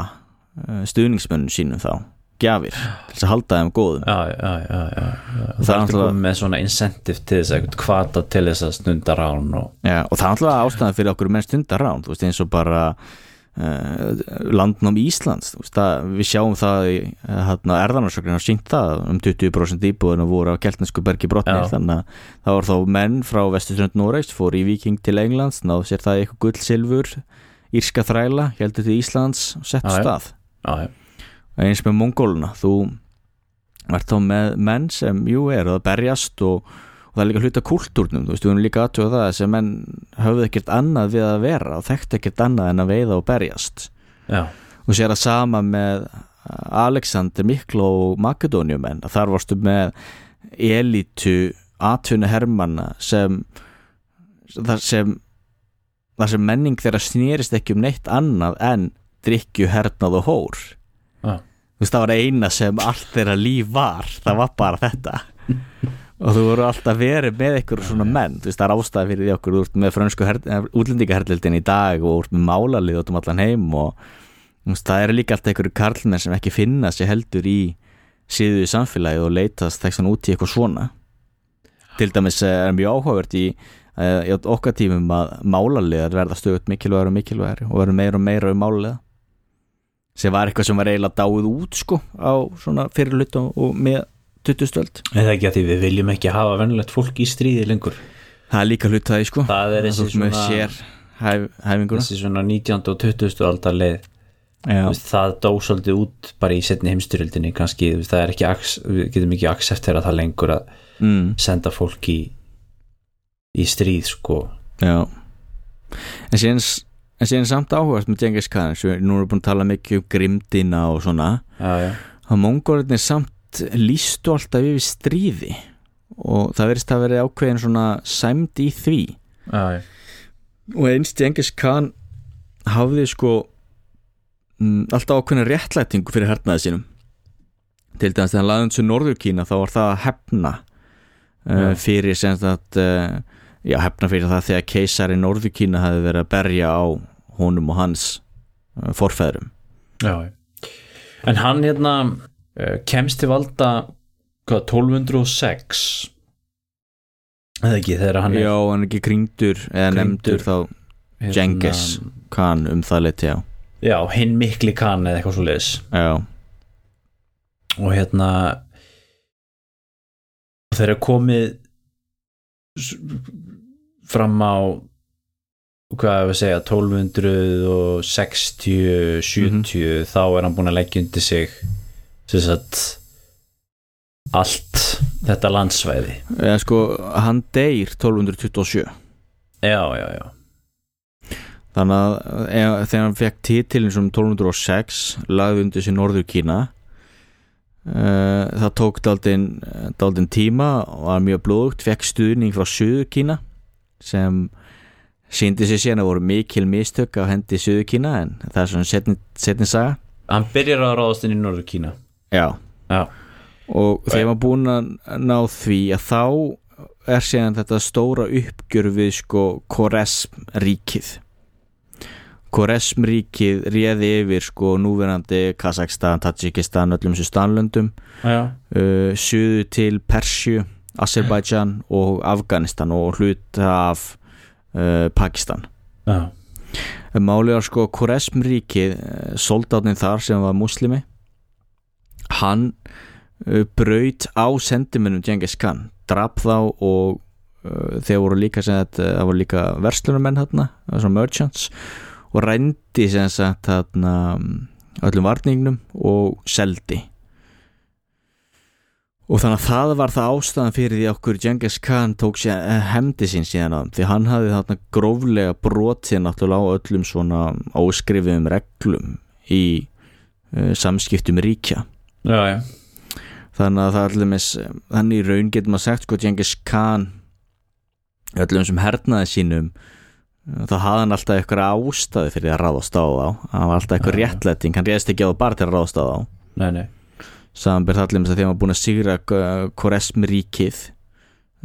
[SPEAKER 2] eh, stuðningsmönnum sínum þá gjafir til þess að halda þeim góðum
[SPEAKER 1] já, já, já, já, já.
[SPEAKER 2] Það
[SPEAKER 1] er alltaf með svona incentive til þess að kvata til þess að stunda rán og
[SPEAKER 2] og það er alltaf ástæðan fyrir okkur menn stundar rán þú veist eins og bara uh, landnám Íslands veist, að, við sjáum það í erðanarsöknir að sínt það um 20% íbúðinu voru á keltnesku bergi brotnir þannig að það var þá menn frá vestuströnd Noregs fór í Viking til Englands náðu sér það eitthvað gull, silfur írska þræla, heldur til Íslands og sett stað.
[SPEAKER 1] Já, já,
[SPEAKER 2] eins með mongóluna þú ert þá með menn sem jú er að berjast og, og það er líka hluta kultúrnum, þú veist, við erum líka aðtjóða það að þessi menn höfðu ekkert annað við að vera og þekktu ekkert annað en að veiða og berjast.
[SPEAKER 1] Já,
[SPEAKER 2] og sér að sama með Alexander Miklo og Makedóniumenn að þar varstu með elitu atvinna hermanna sem þar sem þar sem menning þeirra snýrist ekki um neitt annað en drikju, hernað og hór.
[SPEAKER 1] Já,
[SPEAKER 2] þú veist það var eina sem allt þeirra líf var það var bara þetta og þú voru alltaf verið með ykkur svona menn, þú veist það er ástæða fyrir því okkur þú ert með frönsku útlendingaherlildin í dag og ert með málalið út um allan heim og veist, það eru líka alltaf ykkur karlmenn sem ekki finna sér heldur í síðu í samfélagið og leitast þess út í eitthvað svona. Til dæmis eh, er mjög áhugavert í, eh, í okkar tímum að málaliðar verða stöðut mikilvægur og mikilvægur og verður meira og meira um málaliða. Sem var eitthvað sem var eiginlega dáið út sko á svona fyrirlut og með 20 stöld.
[SPEAKER 1] Eða ekki að því við viljum ekki hafa vennilegt fólk í stríði lengur?
[SPEAKER 2] Það er líka hlut það í sko.
[SPEAKER 1] Það er
[SPEAKER 2] ert með
[SPEAKER 1] svona
[SPEAKER 2] sér hæf, hæfinguna.
[SPEAKER 1] þessi svona 19. og 20. aldar leið. Veist, það dó svolítið út bara í setni heimstyrjöldinni kannski, þú veist, það er ekki við getum ekki acceptera það lengur að
[SPEAKER 2] mm,
[SPEAKER 1] senda fólk í í stríð sko.
[SPEAKER 2] Já. en síðan en síðan samt áhugast með Genghis Khan sem við nú erum búin að tala mikið um grimdina og svona.
[SPEAKER 1] Já, já,
[SPEAKER 2] að mongólinni samt lístu alltaf yfir stríði? Og það verðist að vera ákveðin svona sæmd í því.
[SPEAKER 1] Já.
[SPEAKER 2] og einst Genghis Khan hafði sko mm, alltaf ákveðin réttlætingu fyrir hernaði sínum. Til dæmis þegar hann laði þessu Norður Kína þá var það að hefna uh, fyrir sem sagt uh, já, hefna fyrir það þegar keisari Norður Kína hafi verið að berja á honum og hans uh, forfæðrum
[SPEAKER 1] já, en hann hérna kemst til valda hvað, 1206 eða ekki þegar hann er
[SPEAKER 2] já, hann er ekki kringdur eða nefndur þá
[SPEAKER 1] hérna,
[SPEAKER 2] Genghis Khan um það leiti já.
[SPEAKER 1] Já, hinn mikli kann eða eitthvað svo leiðis
[SPEAKER 2] já,
[SPEAKER 1] og hérna og þegar komið fram á hvað að segja 1260 70 þá er hann búin að leggja undir sig sagt allt þetta landsvæði.
[SPEAKER 2] Eða sko hann deyr 1227
[SPEAKER 1] já, já, já.
[SPEAKER 2] Þannig að e, þegar hann fekk titilin sem 1206 lagði undir sér Norður Kína uh, það tók daldinn daldin tíma og var mjög blóðugt fekk stuðning frá Suður Kína sem síndi sér síðan að voru mikil mistök á hendi Suður Kína en það er svona setni, setni saga.
[SPEAKER 1] Hann byrjar að ráðast inn í Norður Kína
[SPEAKER 2] Já.
[SPEAKER 1] Já,
[SPEAKER 2] og þegar maður búin að ná því að þá er síðan þetta stóra uppgjör við sko Koresm ríkið Koresm ríkið réði yfir sko núverandi Kazakstan, Tajikistan, öllum þessu stanlöndum uh, suðu til Persju Azerbaijan og Afganistan og hluta af uh, Pakistan.
[SPEAKER 1] Já,
[SPEAKER 2] Málið var sko Koresm ríkið soldátnin þar sem var muslimi hann uh, braut á sendimunum Genghis Khan drap þá og uh, þeir voru líka voru líka verslunumenn svona merchants og rændi sem sagt þarna öllum varningnum og seldi. Og þannig að það var það ástæðan fyrir því okkur Genghis Khan tók sér hefndi sín síðan þeim, því hann hafði þarna gróflega brotið náttúrulega á öllum svona áskrifiðum reglum í uh, samskiptum ríkja
[SPEAKER 1] já, já.
[SPEAKER 2] þannig að það er allir með þannig í raun getur maður sagt sko Genghis Khan öllum sem hernaði sínum þá hafði hann alltaf eitthvað ástæði fyrir að ráðast á þá. Hann var alltaf eitthvað
[SPEAKER 1] Já.
[SPEAKER 2] réttlæting, hann réðst ekki á það bara til að ráðast á þá.
[SPEAKER 1] Nei, nei.
[SPEAKER 2] Samanber það allir með þess að því að hann var búin að sigra uh, Koresm ríkið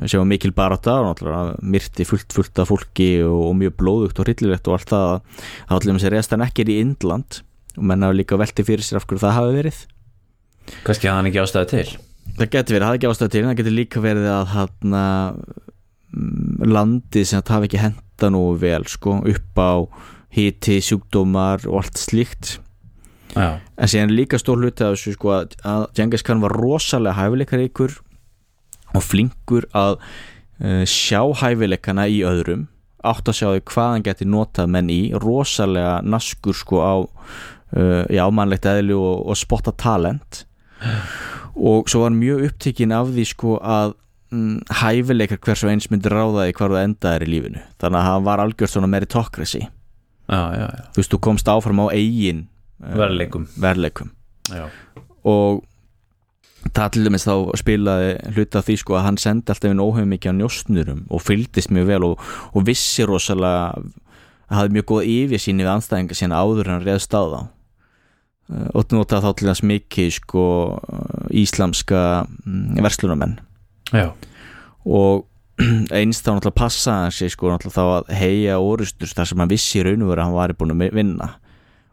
[SPEAKER 2] sem var mikil náttúrulega myrti fullt fullt af fólki og, og mjög blóðugt og hryllilegt og allt það þá allir með að reyðast hann ekki er í Indland. Og menn hafa líka velti fyrir sér af hverju það hafi verið
[SPEAKER 1] kannski hafði hann ekki ástæði til.
[SPEAKER 2] Það getur verið, það er ekki ástæð til það getur líka verið að hann landi sem það hafi ekki henda nú vel sko upp á hiti, sjúkdómar og allt slíkt.
[SPEAKER 1] Já,
[SPEAKER 2] en síðan líka stór hluti af þessu sko að, að Genghis Khan var rosalega hæfileikaríkur og flinkur að uh, sjá hæfileikana í öðrum átt að sjá því hvað hann geti notað menn í rosalega naskur sko á uh, já, mannlegt eðli og, og spotta talent og svo var hann mjög upptekinn af því sko að mm, hæfileikar hvers og eins myndi ráða í hvar þú endaðir í lífinu. Þannig að hann var algjört svona meritocracy.
[SPEAKER 1] Já, já, já.
[SPEAKER 2] þú veist, þú komst áfram á eigin
[SPEAKER 1] verðleikum.
[SPEAKER 2] verðleikum.
[SPEAKER 1] Já,
[SPEAKER 2] og það til dæmis þá spilaði hluta því sko að hann sendi alltaf inn óhefum mikið á njóstnurum og fylgdist mjög vel og, og vissi rosalega hafði mjög góð yfirsýni við anstæðinga sína áður en hann reðst á þá. Eh, og nota þá til þess mikið sko íslamska mm, verslunamenn
[SPEAKER 1] já,
[SPEAKER 2] og einst þá náttúrulega passa hann sig sko náttúrulega þá að heia orustur þar sem hann vissi í raun og veru að hann var búin að vinna.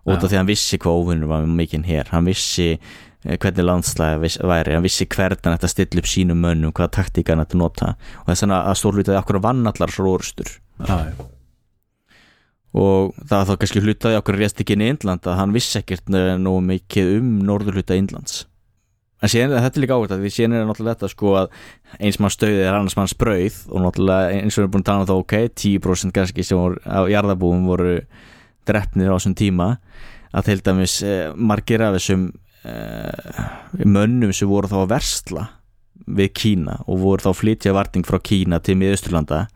[SPEAKER 2] Af
[SPEAKER 1] Já.
[SPEAKER 2] því að hann vissi hvað óvinnur var mikinn hér, hann vissi eh, hvernig landslæði væri, hann vissi hvernig að stilla upp sínum mönnum, hvaða taktíka hann ætti að nota. Og þess að stórlutaði okkur vann allar svo orustur.
[SPEAKER 1] Já, já.
[SPEAKER 2] Og það var þá kannski hlutaði okkur rést ekki inn í Indland að hann vissi ekkert nógu mikið um norðurhluta Indlands. En síðan er þetta er líka áhvert að því síðan er náttúrulega þetta sko að eins mann stöðið er annars mann sprauð og náttúrulega eins og við erum búin að tala um það ok 10% kannski sem voru, á jarðabúum voru drefnir á þessum tíma að til dæmis eh, margir af þessum eh, mönnum sem voru þá að versla við Kína og voru þá flytja varting frá Kína til miðausturlanda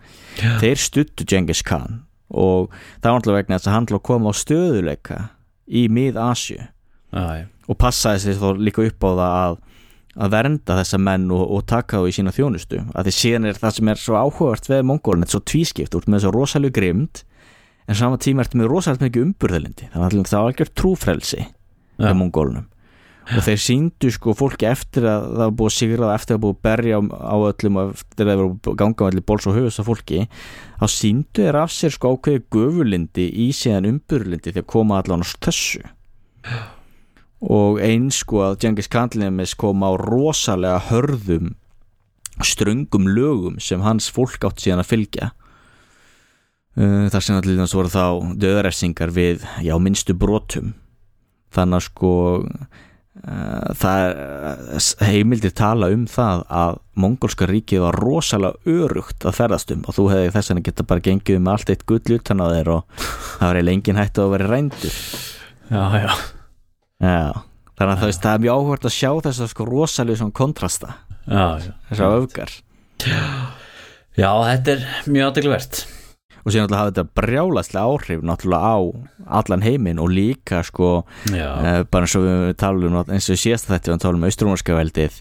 [SPEAKER 2] þeir stuttu Genghis Khan og það var náttúrulega vegna þess að hann til að koma á stöðuleika í mið-Asju og passaði sér þá líka upp á það að, að vernda þessa menn og, og taka þá í sína þjónustu. Að því síðan er það sem er svo áhugavert við mongólin, þetta er svo tvískipt, ert með svo rosalega grimd en sama tíma ertu með rosalega mikið umburðalindi þannig að það var algjör trúfrelsi með mongólunum og þeir síndu sko fólki eftir að það var búið að sigra eftir að búið að berja á, öllum og eftir að það var búið að ganga á allir bóls og höfus af fólki þá síndu þeir af sér sko ákveði göfulindi í síðan umburlindi þegar koma allan á þessu og eins sko að til dæmis kom á rosalega hörðum ströngum lögum sem hans fólk átt síðan að fylgja. Uh, þar sem allir þess voru þá döðarefsingar við já minnstu brotum. Þannig að sko það er heimildir tala um það að mongolska ríkið var rosalega örugt að ferðast um og þú hefði þess að geta bara gengið um allt eitt gull utan á þér og það var eiginlega engin hægt að vera rændur
[SPEAKER 1] já, já.
[SPEAKER 2] já, þannig að það, er mjög áhvert að sjá þess að sko rosalega kontrasta
[SPEAKER 1] já.
[SPEAKER 2] þessar öfgar
[SPEAKER 1] já, þetta er mjög aðdegluvert
[SPEAKER 2] og síðan náttúrulega hafði þetta brjálaslega áhrif náttúrulega á allan heiminn og líka sko
[SPEAKER 1] já,
[SPEAKER 2] uh, bara eins og við talum um eins og í síðasta þetta við talum um austrúmarska veldið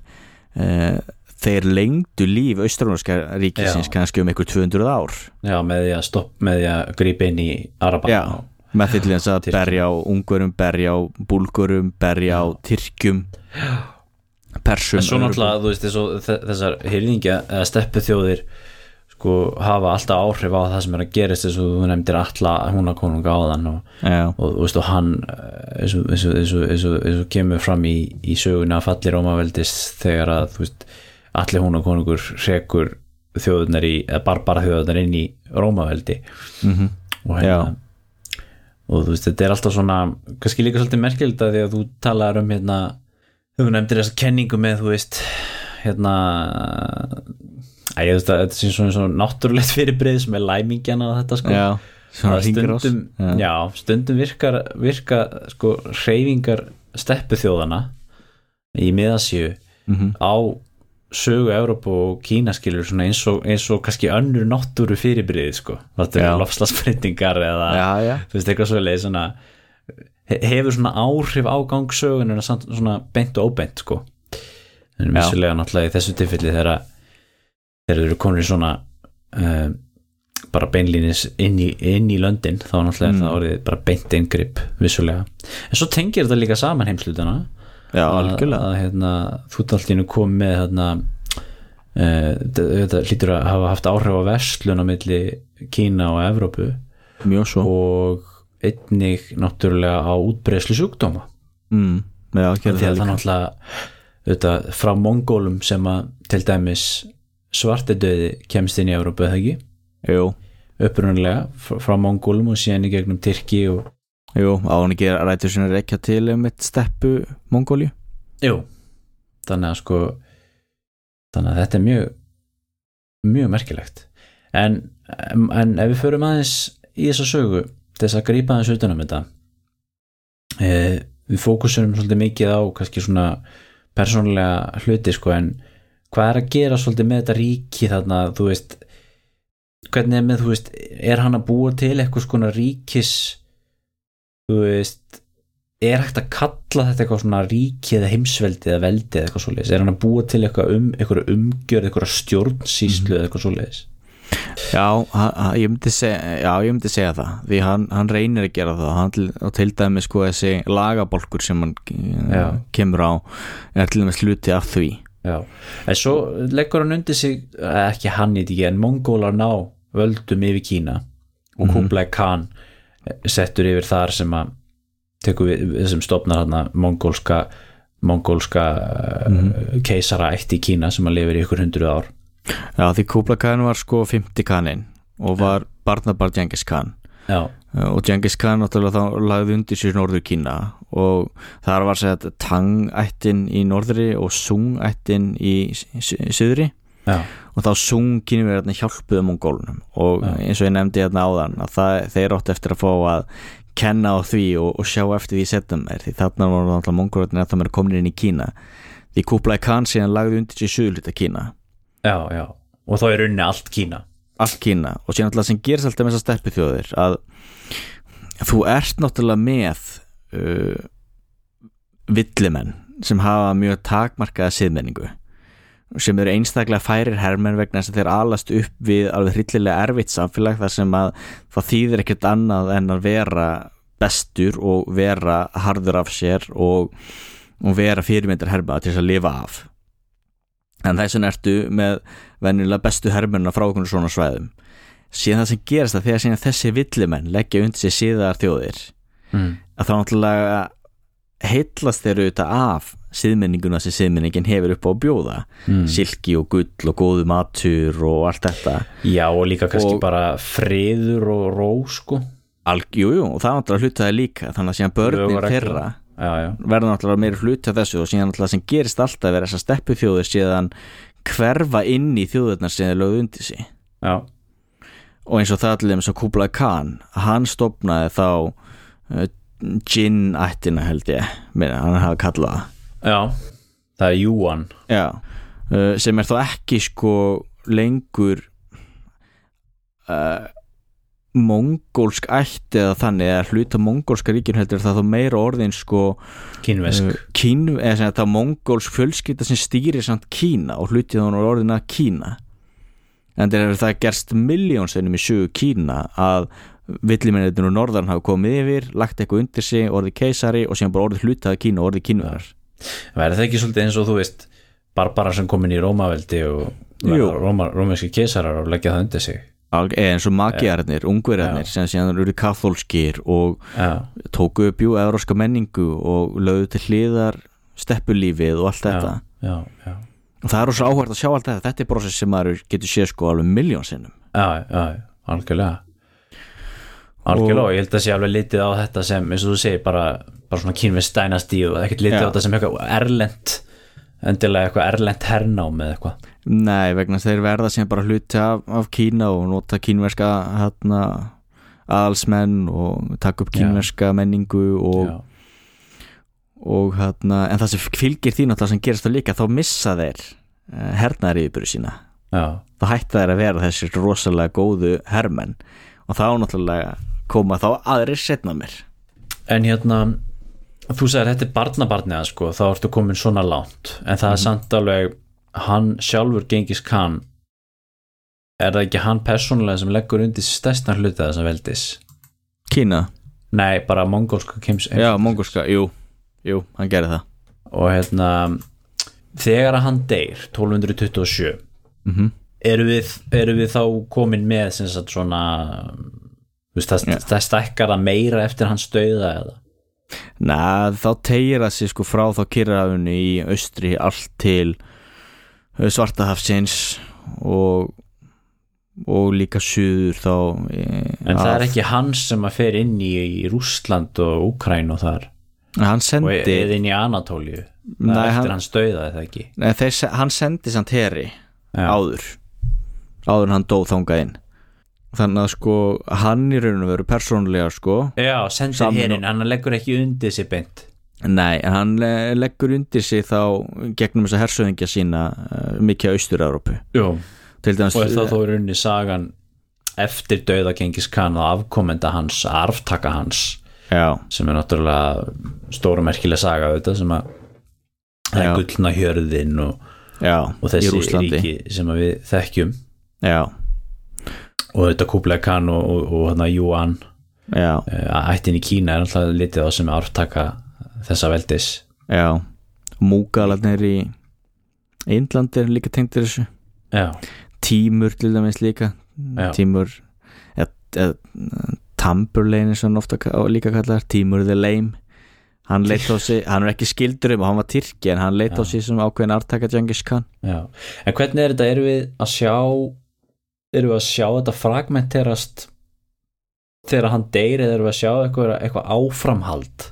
[SPEAKER 2] uh, þeir lengdu líf austrúmarska ríkisins
[SPEAKER 1] Já.
[SPEAKER 2] kannski um einhver 200 ár
[SPEAKER 1] já, með því að stopp með því að grípa inn í Araba
[SPEAKER 2] Já. með því til þess að berja á ungurum, berja á búlgurum berja á tyrkjum persum
[SPEAKER 1] en svo náttúrulega, þú veist, þessar eða steppu þjóðir sko hafa alltaf áhrif á það sem er að gerist eins og þú nefndir alla húnakonunga á þann og, og, veist, og hann eh, eins og, og, og, og, og kemur fram í, í söguna að falli Rómaveldis þegar að veist, allir húnakonungur rekur þjóðunar í, eða barbara þjóðunar inn í Rómaveldi.
[SPEAKER 2] Mhm,
[SPEAKER 1] og hérna og þú veist, þetta er alltaf svona kannski líka svolítið merkild að því að þú talar um hérna, þú nefndir þessa kenningu með, þú veist hérna að ég að þetta sé svona, svona náttúrulegt fyrirbrið sem er læmingjana og þetta sko
[SPEAKER 2] já
[SPEAKER 1] stundum, já. stundum virkar virka sko hreyfingar steppu þjóðana í miðasju
[SPEAKER 2] Mhm.
[SPEAKER 1] á sögu Evrópu og Kína skilur eins og, eins og kannski önnur náttúru fyrirbrið sko, þetta
[SPEAKER 2] Já.
[SPEAKER 1] er lofslagsbreytingar eða
[SPEAKER 2] já, já,
[SPEAKER 1] þú veist eitthvað svo leið svona he- hefur svona áhrif á gangsögun samt svona beint og óbeint sko en
[SPEAKER 2] Já.
[SPEAKER 1] vissulega náttúrulega í þessu tilfelli þegar að- þegar þeir eru konur í svona uh, bara beinlínis inn í, inn í löndin þá náttúrulega
[SPEAKER 2] Mm.
[SPEAKER 1] mm. það orðið bara beint inngrip vissulega, en svo tengir þetta líka saman heimslutana
[SPEAKER 2] já, algjörlega.
[SPEAKER 1] að hérna, þú taldinu kom með hérna, uh, þetta hlýtur að hafa haft áhrif á verslun á milli Kína og Evrópu.
[SPEAKER 2] Mjög svo.
[SPEAKER 1] Og einnig náttúrulega á útbreyslu sjúkdóma.
[SPEAKER 2] Mm, já,
[SPEAKER 1] því að
[SPEAKER 2] það
[SPEAKER 1] það náttúrulega auðvitað, frá mongólum sem að til dæmis svartidauði kemst inn í Evrópu eða ekki?
[SPEAKER 2] Jú,
[SPEAKER 1] upprunalega fr- frá Mongólum og síðan í gegnum Tyrki og
[SPEAKER 2] Jú, á hann ekki rætur sinni rekja til um eitt steppu Mongóliu
[SPEAKER 1] Jú, þannig að sko þannig að þetta er mjög mjög merkilegt. En, en ef við förum aðeins í þessa sögu þess að grípa aðeins utan um þetta e, við fókusurum svolítið mikið á kannski svona persónulega hluti sko en hvað er að gera svolítið með þetta ríki þarna þú veist hvernig er með þú veist er hann að búa til eitthvað skona ríkis þú veist er hægt að kalla þetta eitthvað svona ríki eða heimsveldi eða veldi eða eitthvað svoleiðis? Er hann að búa til eitthvað um eitthvað umgjörð, eitthvað stjórnsýslu eða eitthvað svoleiðis?
[SPEAKER 2] Já, ég myndi segja, já, ég myndi segja það því hann, hann reynir að gera það hann, og til dæmi sko þessi lagabolkur sem hann
[SPEAKER 1] Já.
[SPEAKER 2] uh, kemur á er til dæmis hluti af því
[SPEAKER 1] Já, en svo leggur hann undir sig eh, ekki hann í því en Mongólar ná völdum yfir Kína og Kublai Khan settur yfir þar sem að við, sem stopnar hann mongólska mongólska mm keisara ætti í Kína sem að lifir í ykkur hundruð ár.
[SPEAKER 2] Já, því Kubla Khan var sko 50 kaninn og var barnabar Genghis Khan.
[SPEAKER 1] Já,
[SPEAKER 2] og Genghis Khan náttúrulega þá lagði undir sér norður Kína og þar var sett Tang-ættin í norðri og Sung-ættin í söðri
[SPEAKER 1] já,
[SPEAKER 2] og þá Sung kínverðarnir hjálpuðu mongólunum og eins og ég nefndi hérna áðan að það, þeir átt eftir að fá að kenna á því og, og sjá eftir því setjum er því þarna voru náttúrulega mongólunir að það meira komin inn í Kína. Því Kublai Khan síðan lagði undir sér söðluta Kína.
[SPEAKER 1] Já, já. Og þá er unni allt Kína.
[SPEAKER 2] Allt Kína. Og síðan alltaf sem gerist alltaf með þessar þú ert náttúrulega með uh, villimenn sem hafa mjög takmarkaða siðmenningu sem eru einstaklega færir hermenn vegna þess að þeir alast upp við alveg hryllilega erfitt samfélag þar sem að það þýðir ekkert annað en að vera bestur og vera harður af sér og, og vera fyrirmyndar herma til þess að lifa af. En þess vegna ertu með venjulega bestu hermennina frá okkur svona svæðum síðan það sem gerist að þegar þessi villimenn leggja undir sig síðar þjóðir
[SPEAKER 1] mm.
[SPEAKER 2] að þá náttúrulega heitlast þeir auðvitað af síðmenninguna sem síðmenningin hefur upp á að bjóða
[SPEAKER 1] Mm.
[SPEAKER 2] silki og gull og góðu matur og allt þetta
[SPEAKER 1] Já, og líka kannski
[SPEAKER 2] Og-
[SPEAKER 1] bara friður og ró sko
[SPEAKER 2] Alg, jú, og það er náttúrulega hlutaði líka þannig að síðan
[SPEAKER 1] reglur.
[SPEAKER 2] þeirra verða náttúrulega meiri hluti af þessu og síðan náttúrulega sem gerist alltaf er þessar steppu þjóðir síðan hverfa inn í þjóðirnar sem þeir lögðu undir sig
[SPEAKER 1] já,
[SPEAKER 2] og eins og það allir eins og Kublai Khan hann stopnaði þá uh, Jin ættina held ég minna, hann hafa kallað það.
[SPEAKER 1] Já Það er Júan
[SPEAKER 2] já, uh, sem er þá ekki sko lengur uh, mongólsk ætti eða þannig eða hluta mongólska ríkjun heldur það þá meira orðin sko
[SPEAKER 1] Kínvesk
[SPEAKER 2] kín, eða þetta mongólsk fjölskylda sem stýrir samt Kína og hlutið hún orðin að Kína en þegar það gerst miljónsteinum í sögu Kína að villimennir úr norðan hafa komið yfir lagt eitthvað undir sig, orðið keisari og síðan bara orðið hlutaði Kína og orðið kínverðar
[SPEAKER 1] Verður það ekki svolítið eins og þú veist Barbara sem komin í Rómaveldi og rómeski keisarar og leggja það undir sig?
[SPEAKER 2] Eins og magiarnir, ungverjarnir sem síðan eru katholskir og
[SPEAKER 1] Já,
[SPEAKER 2] tóku upp jú euróska menningu og lögðu til hliðar steppulífið og allt þetta.
[SPEAKER 1] já, já,
[SPEAKER 2] og það er rosa áhvert að sjá allt þetta. Þetta er brosess sem maður getur séð sko alveg miljón sinnum.
[SPEAKER 1] Já, já, algjörlega. Algjörlega, og ég held að sé alveg litið á þetta sem, eins og þú segir, bara, bara svona kínvesk dænastí og ekkert litið
[SPEAKER 2] Já.
[SPEAKER 1] á þetta sem eitthvað erlent endilega eitthvað erlent hernám eða eitthvað.
[SPEAKER 2] Nei, vegna þeir verða sem bara hluti af, af Kína og nota kínverska hérna, aðalsmenn og taka upp
[SPEAKER 1] Já.
[SPEAKER 2] kínverska menningu og,
[SPEAKER 1] Já,
[SPEAKER 2] og hérna, en það sem fylgir því náttúrulega sem gerist það líka, þá missa þeir uh, hernaðar yfirbyrðu sína.
[SPEAKER 1] Já,
[SPEAKER 2] þá hætta þeir að vera þessir rosalega góðu hermenn. Og þá náttúrulega koma þá aðrir setna mér.
[SPEAKER 1] En hérna þú sagðir þetta er barnabarnið hans, sko, þá ertu komin svona langt. En það er samt alveg hann sjálfur Gengis Khan er það ekki hann persónulega sem leggur undir stærstan hluta þess að veldis?
[SPEAKER 2] Kína,
[SPEAKER 1] nei, bara mongólska kims
[SPEAKER 2] já, mongolska, jú jú, hann gerir það.
[SPEAKER 1] Og hérna þegar að hann deyr 1227
[SPEAKER 2] mm
[SPEAKER 1] eru við, eru við þá komin með sem sagt svona veist, það,
[SPEAKER 2] Já.
[SPEAKER 1] það stækkar það meira eftir hans dauða eða?
[SPEAKER 2] Næ, þá tegir það sig sko frá þá kyrraðunni í austri allt til uh, Svartahafsins og og líka suður þá e,
[SPEAKER 1] en það er ekki hans sem að fer inn í, í Rússland og Úkræn og þar
[SPEAKER 2] hann
[SPEAKER 1] og
[SPEAKER 2] sendi
[SPEAKER 1] eða inn í Anatóliu. Það er eftir hans dauða eða ekki?
[SPEAKER 2] Nei, þeir, hann sendi samt heri
[SPEAKER 1] Já.
[SPEAKER 2] áður. Áður en hann dó þangað inn. Þannig að sko hann í rauninu veru persónulega sko
[SPEAKER 1] já,
[SPEAKER 2] Samin-
[SPEAKER 1] hérinn, hann leggur ekki undir sér beint.
[SPEAKER 2] Nei, hann le- leggur undir sig þá gegnum þessa hersöðingja sína uh, mikið á dæmis
[SPEAKER 1] og er það þó í rauninni sagan eftir dauða Gengis Khan og afkomenda hans, arftaka hans
[SPEAKER 2] já,
[SPEAKER 1] sem er náttúrulega stóra merkileg saga auðvitað sem að það er gullna hjörðin og, og þessi ríki sem við þekkjum.
[SPEAKER 2] Já,
[SPEAKER 1] og þetta Kublai Khan og, og, og hana Yuan. Uh, ættin í Kína er alltaf litið á sem arftaka þessa veldis.
[SPEAKER 2] Já. Múgalarnir í Índlandi er líka tengdir þessu. Tímur til dæmis líka. Tímur eð, Tamburlein er svona ofta ka- líka kallar tímur the lame. Hann leitt á sig, hann er ekki skildur um og hann var tyrki en hann leitt á sig sem ákveðin artaka Genghis Khan.
[SPEAKER 1] Já. En hvernig er þetta, erum við að sjá erum við að sjá þetta fragmenterast þegar hann deyr eða erum við að sjá eitthvað, eitthvað áframhald?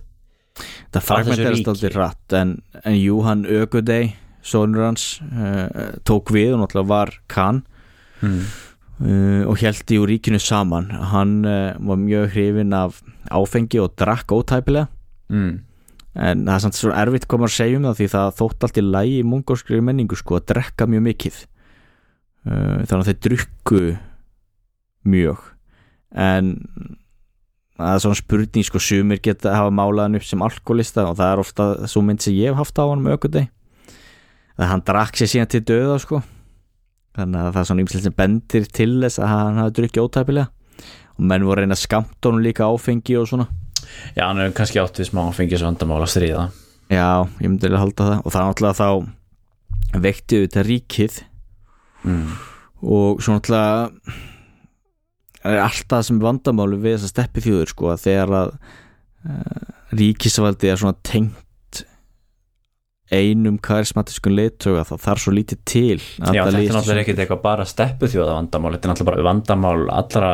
[SPEAKER 2] Það fragmenterast aldrei rætt en, en jú, hann Ögudei sonur hans uh, tók við og náttúrulega var Khan.
[SPEAKER 1] Mm.
[SPEAKER 2] Uh, og held í úr ríkinu saman. Hann uh, var mjög hrifin af áfengi og drakk ótæpilega.
[SPEAKER 1] Mm.
[SPEAKER 2] en það er samt svo erfitt koma að segja um það því það þótt allt í lægi í mongolskri menningu sko að drekka mjög mikið. Uh, þannig að þeir drukku mjög. En það er svona spurning sko sumir geta hafa málaðan upp sem alkoholista og það er ofta svo mynd sem ég hef haft á hann með ökudei að hann drakk sér síðan til döða sko þannig að það er svona ymslega sem bendir til þess að hann hafi drukkið ótæpilega. Og menn voru reyna að skamta honum líka áfengi og svona.
[SPEAKER 1] Já, hann er kannski átt við smá fengis vandamál að stríða.
[SPEAKER 2] Já, ég myndi að halda það. Og það náttúrulega þá veikti auðvitað ríkið.
[SPEAKER 1] Mm.
[SPEAKER 2] og svo náttúrulega er alltaf sem vandamáli við þess að steppi þjóður sko að þegar að uh, ríkisvaldi er svona tengt einum karismatískun leiðtöga þá þarf svo lítið til
[SPEAKER 1] Já, þetta er náttúrulega ekkert eitthvað bara steppu þjóða vandamál, þetta er náttúrulega bara vandamál allra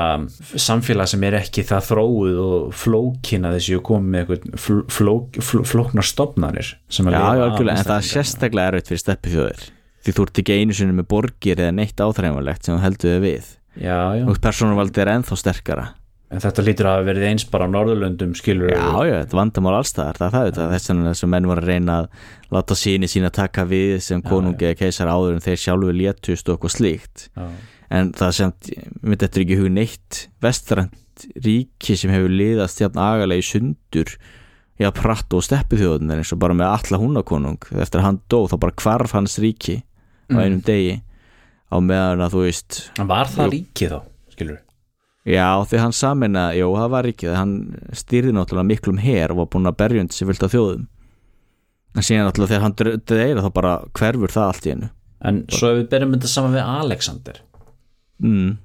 [SPEAKER 1] samfélag sem er ekki það þróuð og flókina þessi og komið með eitthvað fl flók, fl flóknar að
[SPEAKER 2] Já, já, algjörlega, en það er sérstaklega erfitt fyrir steppi þjóður því þú ert ekki einu sinni með borgir eða neitt áþreifanlegt sem þú heldur þig við.
[SPEAKER 1] Já, já,
[SPEAKER 2] og persónuvaldið er ennþá sterkara
[SPEAKER 1] en þetta lítur að hafa verið eins bara á Norðurlöndum skilur
[SPEAKER 2] Já, já, þetta vandamál allstaðar, það er það þess að menn voru að reyna að láta síni sína taka við sem konungi eða keisar áður en þeir sjálfur létust og eitthvað slíkt.
[SPEAKER 1] Já,
[SPEAKER 2] en það sem, mitt eftir ekki í hug neitt vestrænt ríki sem hefur liðast jafn agalega í sundur já, pratt og steppi þjóðunar eins og bara með alla húnakonung. Eftir að hann dó þá bara hvarf hans ríki á
[SPEAKER 1] Mm.
[SPEAKER 2] einum degi á meðan að þú veist
[SPEAKER 1] var það
[SPEAKER 2] Jú.
[SPEAKER 1] ríkið þá, skilur
[SPEAKER 2] Já, þegar hann samina, jú, það var ekki það hann stýrði náttúrulega miklum her og var búin að berjund sér fyllt af þjóðum. En síðan náttúrulega þegar hann dreira þá bara hverfur það allt í hennu
[SPEAKER 1] En svo ef við berjum þetta saman við Alexander.
[SPEAKER 2] Mm.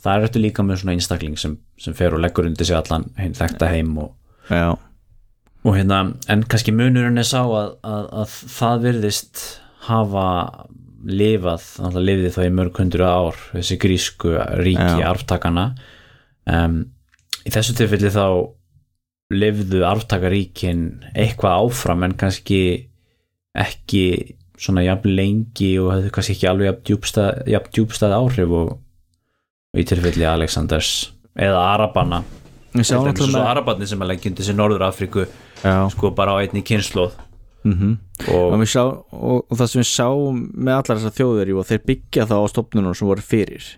[SPEAKER 1] það er eftir líka með svona einstakling sem, sem fer og leggur undir sig allan hinn þekkta heim og, og hérna, en kannski munurinn er sá að, að, að það virðist hafa lifað, að lifði þá í mörg hundru ár, þessi grísku ríki arftakana um, í þessu tilfelli þá lifðu arftakaríkin eitthvað áfram en kannski ekki svona jafn lengi og hefðu kannski ekki alveg jafn djúbstað, jafn djúbstað áhrif og, og í tilfelli Alexanders eða Arabana. Eins og Arabarnir sem að undir sér Norður Afríku sko bara á einni kynnslóð
[SPEAKER 2] mhm. Og,
[SPEAKER 1] og
[SPEAKER 2] sjá, og, og það sem við sáum með allar þessar þjóðir jú, og þeir byggja þá á stofnunum sem voru fyrir.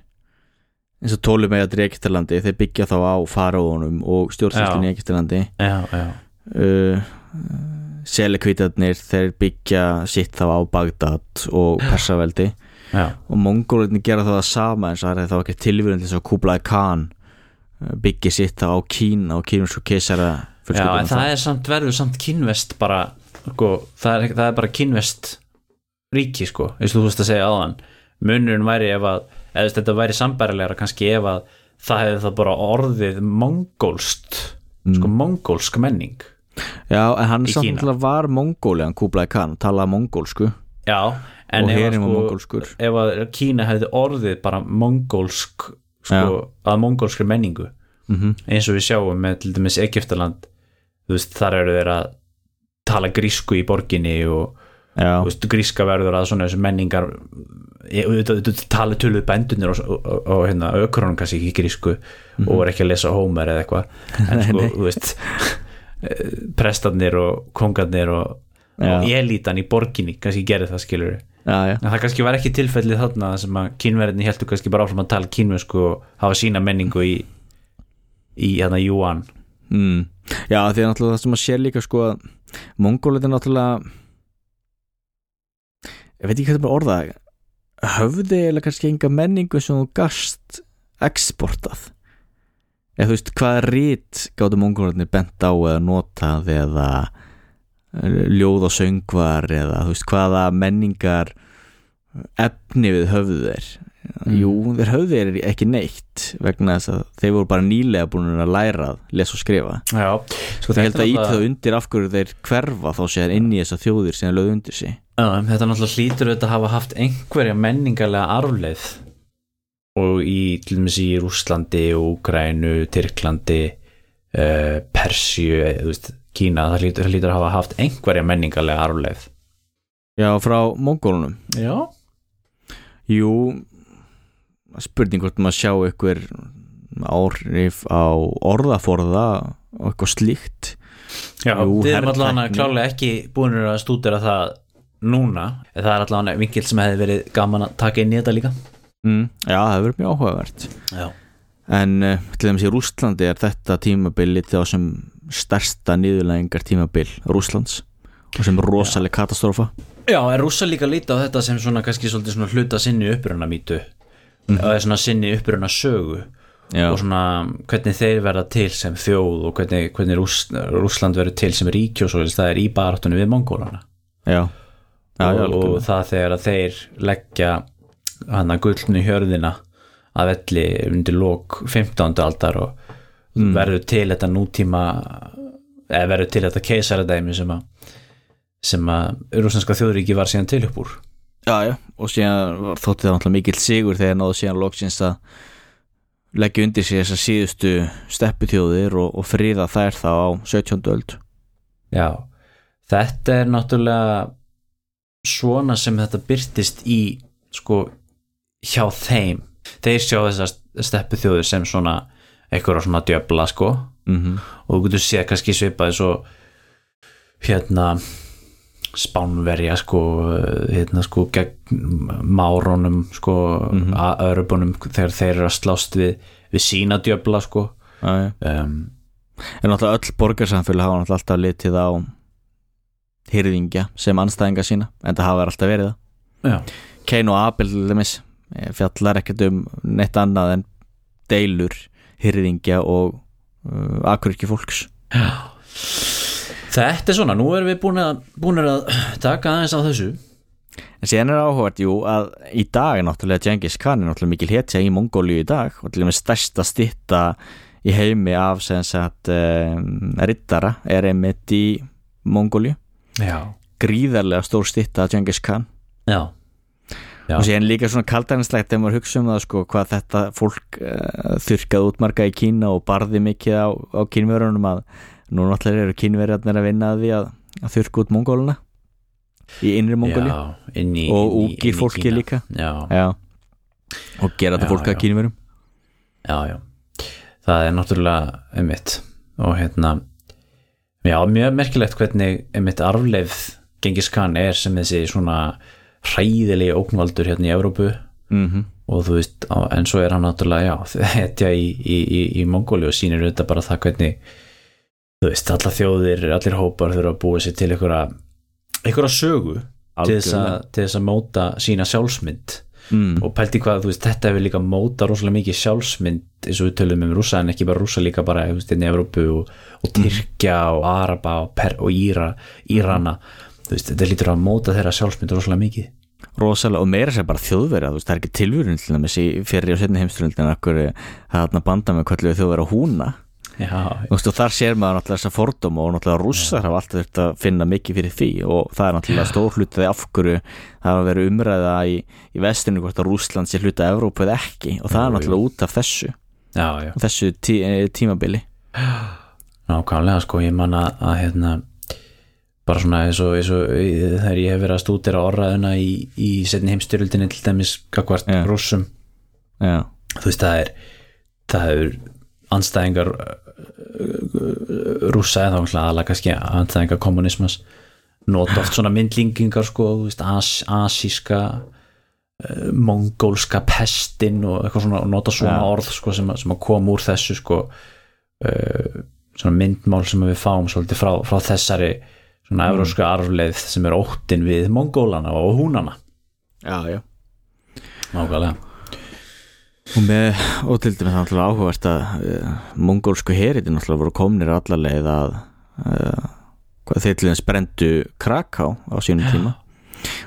[SPEAKER 2] Eins og tólum með að Egyptalandi þeir byggja þá á faraónum og stjórnsýslinni
[SPEAKER 1] já,
[SPEAKER 2] uh, selekvítarnir þeir byggja sitt þá á Bagdad og Persaveldi.
[SPEAKER 1] Já,
[SPEAKER 2] og mongólarnir gera það sama eins og það er þá ekki tilvíðan til þess að Kublai Khan uh, byggja sitt þá á Kína og kínusku keisara
[SPEAKER 1] já en það er samt verður samt kynvest bara sko, það, er, það er bara kynvest ríki sko, eins og þú veist að segja áðan. Munurinn væri ef að eða þetta væri sambærilegra kannski ef að það hefði það bara orðið mongólst sko mongólsk menning
[SPEAKER 2] Já, en hann
[SPEAKER 1] í
[SPEAKER 2] samt
[SPEAKER 1] Kína.
[SPEAKER 2] náttúrulega var mongóli hann Kublai Khan, talaði mongólsku.
[SPEAKER 1] Já, En ef að
[SPEAKER 2] var
[SPEAKER 1] sko- ef að Kína hefði orðið bara mongólsk sko, að mongólskri menningu.
[SPEAKER 2] Mm
[SPEAKER 1] eins og við sjáum með til dæmis Egyptaland þú veist, þar eru þeir að tala grísku í borginni og
[SPEAKER 2] já,
[SPEAKER 1] veist, gríska verður að svona þessu menningar tala töluð bændunir og, og, og, og hérna, ökronum kannski ekki grísku og voru ekki að lesa Homer eða eitthvað. En sko, þú veist prestarnir og kongarnir og,
[SPEAKER 2] Já.
[SPEAKER 1] og elítan í borginni kannski gerði það skilur
[SPEAKER 2] já, já,
[SPEAKER 1] en það kannski var ekki tilfellið þarna sem að kínverðinni heldur kannski bara áfram að tala kínversku og hafa sína menningu í í hérna Yuan.
[SPEAKER 2] Mm. já því að náttúrulega það sem að sé líka sko að mongólit er náttúrulega ég veit ekki hvað það bara orða höfði eða kannski enga menningu sem þú gast eksportað eða þú veist hvaða rít gáttu mongólitinni bent á eða notað eða eh, ljóð og söngvar eða þú veist hvaða menningar efni við höfðu þeir
[SPEAKER 1] Mm.
[SPEAKER 2] jú, þeir höfðu þeir ekki neitt vegna þess að þeir voru bara nýlega búin að læra að lesa og skrifa.
[SPEAKER 1] Já, sko
[SPEAKER 2] ég held að íta
[SPEAKER 1] náttúrulega-
[SPEAKER 2] það undir af hverju þeir hverfa þá sér inn í þessa þjóðir sem þeir lögðu undir sig.
[SPEAKER 1] Já, þetta náttúrulega hlýtur auðvitað að hafa haft einhverja menningarlega arfleið og í til dæmis í Rússlandi, Úgrænu, Tyrklandi uh, Persju, eh, þú veist Kína, það hlýtur, það hlýtur að hafa haft einhverja menningarlega arfleið
[SPEAKER 2] já, frá mongólunum.
[SPEAKER 1] Já,
[SPEAKER 2] jú, spurning hvort maður sjá ykkur áhrif á orðaforða og eitthvað slíkt.
[SPEAKER 1] Já
[SPEAKER 2] Jú,
[SPEAKER 1] við erum allavega klálega ekki búin að stúdera það núna. En það er allavega vinkil sem hefði verið gaman að taka inn í þetta líka.
[SPEAKER 2] Mm, já, það hefur verið mjög áhugavert.
[SPEAKER 1] Já,
[SPEAKER 2] en uh, til dæmis í Rússlandi er þetta tímabil litið á sem stærsta niðurlægingar tímabil Rússlands og sem rosaleg katastrófa
[SPEAKER 1] Já er rússa líka líta á þetta sem svona kannski svona hluta sinni uppruna mýtu mm -hmm. svona sinni uppruna sögu
[SPEAKER 2] já,
[SPEAKER 1] og svona hvernig þeir verða til sem þjóð og hvernig, hvernig Rúss, Rússland verður til sem ríki og svo það er í baráttunni við mongólana
[SPEAKER 2] já, já,
[SPEAKER 1] og, og það þegar að þeir leggja hann að gullnu hjörðina að velli undir lók 15. aldar og verður til þetta nútíma eða verður til þetta keisaradæmi sem að sem að rúsneska þjóðríki var síðan til upp úr
[SPEAKER 2] já, já, og síðan þótti það náttúrulega mikill sigur þegar náðu síðan loksins að leggja undir sig þessar síðustu stepputjóðir og, og friða þær þá á 17. öld.
[SPEAKER 1] Já, þetta er náttúrulega svona sem þetta byrtist í sko hjá þeim. Þeir sjá þessar steppu þjóður sem svona eitthvað svona djöfla sko.
[SPEAKER 2] Mm
[SPEAKER 1] og þú getur séð kannski svipaði svo hérna spánverja sko hérna sko gegn márónum sko mm
[SPEAKER 2] Mhm.
[SPEAKER 1] örubunum þegar þeir eru að slást við, við sína djöfla sko.
[SPEAKER 2] Já, já.
[SPEAKER 1] um,
[SPEAKER 2] en náttúrulega öll borgarsamfélag hafa alltaf litið á hyrðingja sem anstæðinga sína en það hafa alltaf verið það.
[SPEAKER 1] Já,
[SPEAKER 2] Cain og Abel eh, fjallar ekkert um neitt annað en deilur hyrðingja og uh, akurki fólks
[SPEAKER 1] Þetta er svona, nú erum við búin að, búin að taka aðeins á þessu.
[SPEAKER 2] En síðan er áhugavert, jú, að í dag er náttúrulega Genghis Khan er náttúrulega mikil hetja í Mongóliu í dag og til og með stærsta stitta í heimi af sem sagt um, rittara er einmitt í Mongóliu. Gríðarlega stór stitta af Genghis Khan.
[SPEAKER 1] Já, Já.
[SPEAKER 2] og síðan líka svona kaldarinslegt þegar maður hugsa um það sko hvað þetta fólk uh, þurrkaði útmarka í Kína og barði mikið á, á kínverunum að nú náttúrulega eru kínverjarnir að vinna að því að, að þurrka út Mongóluna í innri Mongóli og úgir fólki líka.
[SPEAKER 1] Já,
[SPEAKER 2] Já. Og gera þetta fólk að
[SPEAKER 1] já.
[SPEAKER 2] kínverum
[SPEAKER 1] já, já. Það er náttúrulega einmitt og hérna já, mjög merkilegt hvernig einmitt arfleif Gengis Khan er sem þessi svona hræðilegi ógnvaldur hérna í Evrópu.
[SPEAKER 2] Mm -hmm.
[SPEAKER 1] og þú veist, en svo er hann náttúrulega já, hetja í, í, í, í Mongóli og sýnir þetta bara það hvernig þú veist, alla þjóðir, allir hópar þurfa að búa sér til einhverja einhverja sögu til þess, að, til þess að móta sína sjálfsmynd.
[SPEAKER 2] Mm.
[SPEAKER 1] og pælti hvað, þú veist, þetta hefur líka móta rosalega mikið sjálfsmynd eins og við tölum um rússa en ekki bara rússa líka bara í Evrópu og, og Tyrkja og Araba og, per, og Íra, Írana. Þú veist, þetta lítur að móta þeirra sjálfsmynd rosalega mikið.
[SPEAKER 2] Rosalega, og meira sér bara veist, það er ekki tilvörun til í fyrir og setni heimsturöldin akkur það þarna banda með kvöllu þjóðverja húna og þar sér maður náttúrulega þessa fordóma og náttúrulega rússar hafa alltaf þurft að finna mikið fyrir því og það er náttúrulega stór hlutaði af hverju það hafa verið umræða í, í vestinu hvort að Rússland sé hluta Evrópu eða ekki og það er náttúrulega út af þessu.
[SPEAKER 1] Já, já.
[SPEAKER 2] Þessu tí, eh, tímabili.
[SPEAKER 1] Nákvæmlega sko, ég man að, hérna, bara svona eins og, eins og í- þegar ég hef verið að stúdira orraðuna í, í setni heimstyrjöldinni til dæmis gagvart
[SPEAKER 2] Já.
[SPEAKER 1] rússum.
[SPEAKER 2] Já,
[SPEAKER 1] þú veist það er það er anstæðingar uh, rússa eða aðalega kannski anstæðingar kommunismas nota oft svona myndlingingar sko, as, asíska uh, mongólska pestin og eitthvað svona nota svona
[SPEAKER 2] Já.
[SPEAKER 1] orð sko, sem, sem að koma úr þessu sko uh, svona myndmál sem við fáum svolítið frá, frá þessari svona evrósku arfleið sem er óttin við mongólana og húnana.
[SPEAKER 2] Já, já.
[SPEAKER 1] Nákvæmlega
[SPEAKER 2] Og, með, og til dæmis náttúrulega áhugavert að uh, mongólsku heritin náttúrulega voru komnir allar leið að uh, hvað þeir til þess brendu Kraká á sínum tíma.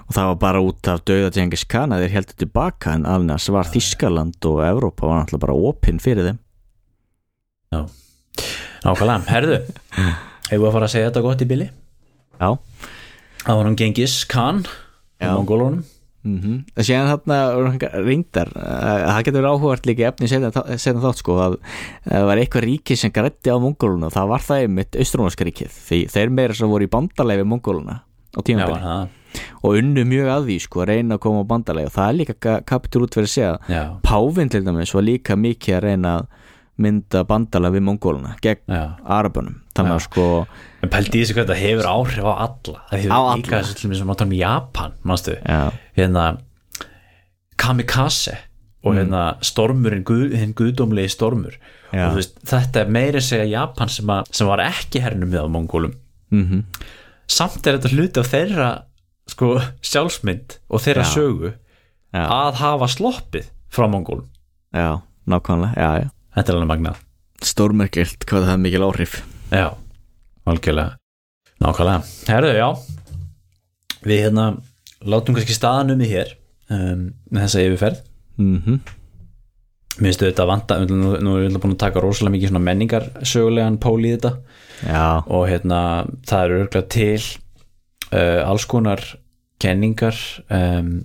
[SPEAKER 2] Og það var bara út af döða Genghis Khan að þeir heldur tilbaka en annars var Þískaland og Evrópa var náttúrulega bara opinn fyrir þeim.
[SPEAKER 1] Nákvæmlega, herðu hefur að fara að segja þetta gott í bili?
[SPEAKER 2] Já,
[SPEAKER 1] Það var hann Gengis Khan
[SPEAKER 2] Já.
[SPEAKER 1] á Mongólunum
[SPEAKER 2] mm -hmm. síðan þarna reyndar uh, það getur verið áhugavert líka efni setna þátt sko að að það var eitthvað ríki sem grætti á mongóluna það var það einmitt austrónarska ríkið. Því þeir meira sem voru í bandalegi mongóluna á
[SPEAKER 1] það,
[SPEAKER 2] og unnu mjög að því sko að reyna að koma á bandalegi og það er líka kapitur út fyrir að segja
[SPEAKER 1] já,
[SPEAKER 2] Pávin til dæmis var líka mikið að reyna að mynda bandalega við mongóluna gegn
[SPEAKER 1] já.
[SPEAKER 2] Arabunum þannig að sko
[SPEAKER 1] En pældi í þessu hvað þetta hefur áhrif á alla. Það hefur
[SPEAKER 2] Á
[SPEAKER 1] líka
[SPEAKER 2] alla.
[SPEAKER 1] þessu sem áttum í Japan Manstu,
[SPEAKER 2] já,
[SPEAKER 1] hérna Kamikaze og hérna stormurinn, guð, hinn guðdómlegi stormur.
[SPEAKER 2] Já.
[SPEAKER 1] og þú veist, þetta er meira að segja Japan sem, að, sem var ekki hernum við á Mongólum.
[SPEAKER 2] Mm
[SPEAKER 1] samt er þetta hluti af þeirra sko, sjálfsmynd og þeirra
[SPEAKER 2] Já.
[SPEAKER 1] sögu
[SPEAKER 2] já,
[SPEAKER 1] að hafa sloppið frá Mongólum.
[SPEAKER 2] Já, nákvæmlega já, já.
[SPEAKER 1] Þetta er alveg magnað.
[SPEAKER 2] Stórmerkilt hvað það er mikil áhrif
[SPEAKER 1] Já, algjörlega. Nákvæmlega, herðu, já. Við hérna látum kannski staðan um í hér um, með þessa yfirferð.
[SPEAKER 2] Mhm.
[SPEAKER 1] Mér finnst þetta vanta, nú, nú erum við búin að taka rosalega mikið menningar sögulegan pól í þetta.
[SPEAKER 2] Já,
[SPEAKER 1] og hérna það eru örgulega til uh, alls konar kenningar um,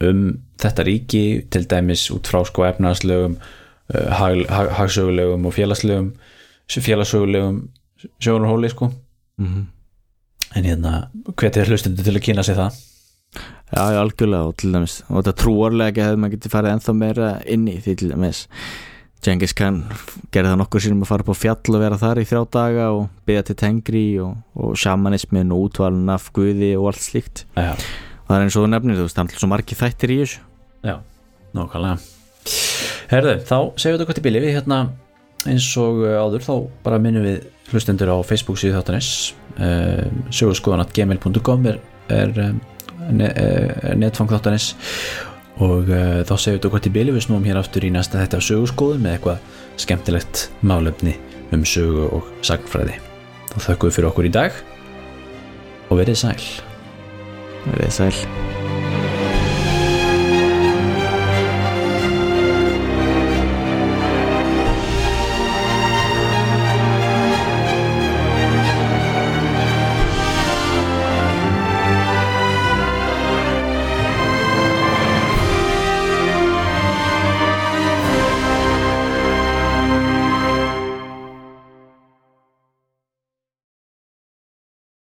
[SPEAKER 1] um þetta ríki til dæmis út frá sko efnaðslögum uh, hag, hag, hagsögulegum og félagslegum félagssögulegum sjónarhóli sko.
[SPEAKER 2] Mhm.
[SPEAKER 1] En hérna hvetið er hlustundu til að kynna sig það.
[SPEAKER 2] Já, já, algjörlega og til dæmis og þetta trúarlega hefði maður getið farið ennþá meira inn í því til dæmis Genghis Khan gerði það nokkur sínum að fara á fjall og vera þar í þrjá daga og byggja til tengri og, og shamanismin og útvalin af guði og allt slíkt.
[SPEAKER 1] Já,
[SPEAKER 2] og það er eins og þú nefnir, þú veist, það er svo margir þættir í þessu.
[SPEAKER 1] Já, nákvæmlega. Herðu, þá segjum við þetta gott í bili. Við hérna eins og uh, áður þá bara minnum við hlustendur á Facebook síðu þáttanins uh, sögurskoðan.gmail.com er, er, um, ne, er netfang þáttanins og uh, þá segjum við þetta gott í bili við snúum hér aftur í næsta þetta sögurskoðun með eitthvað skemmtilegt málefni um sögu og sagnfræði. Þá við fyrir okkur í dag og verið sæl.
[SPEAKER 2] Verið sæl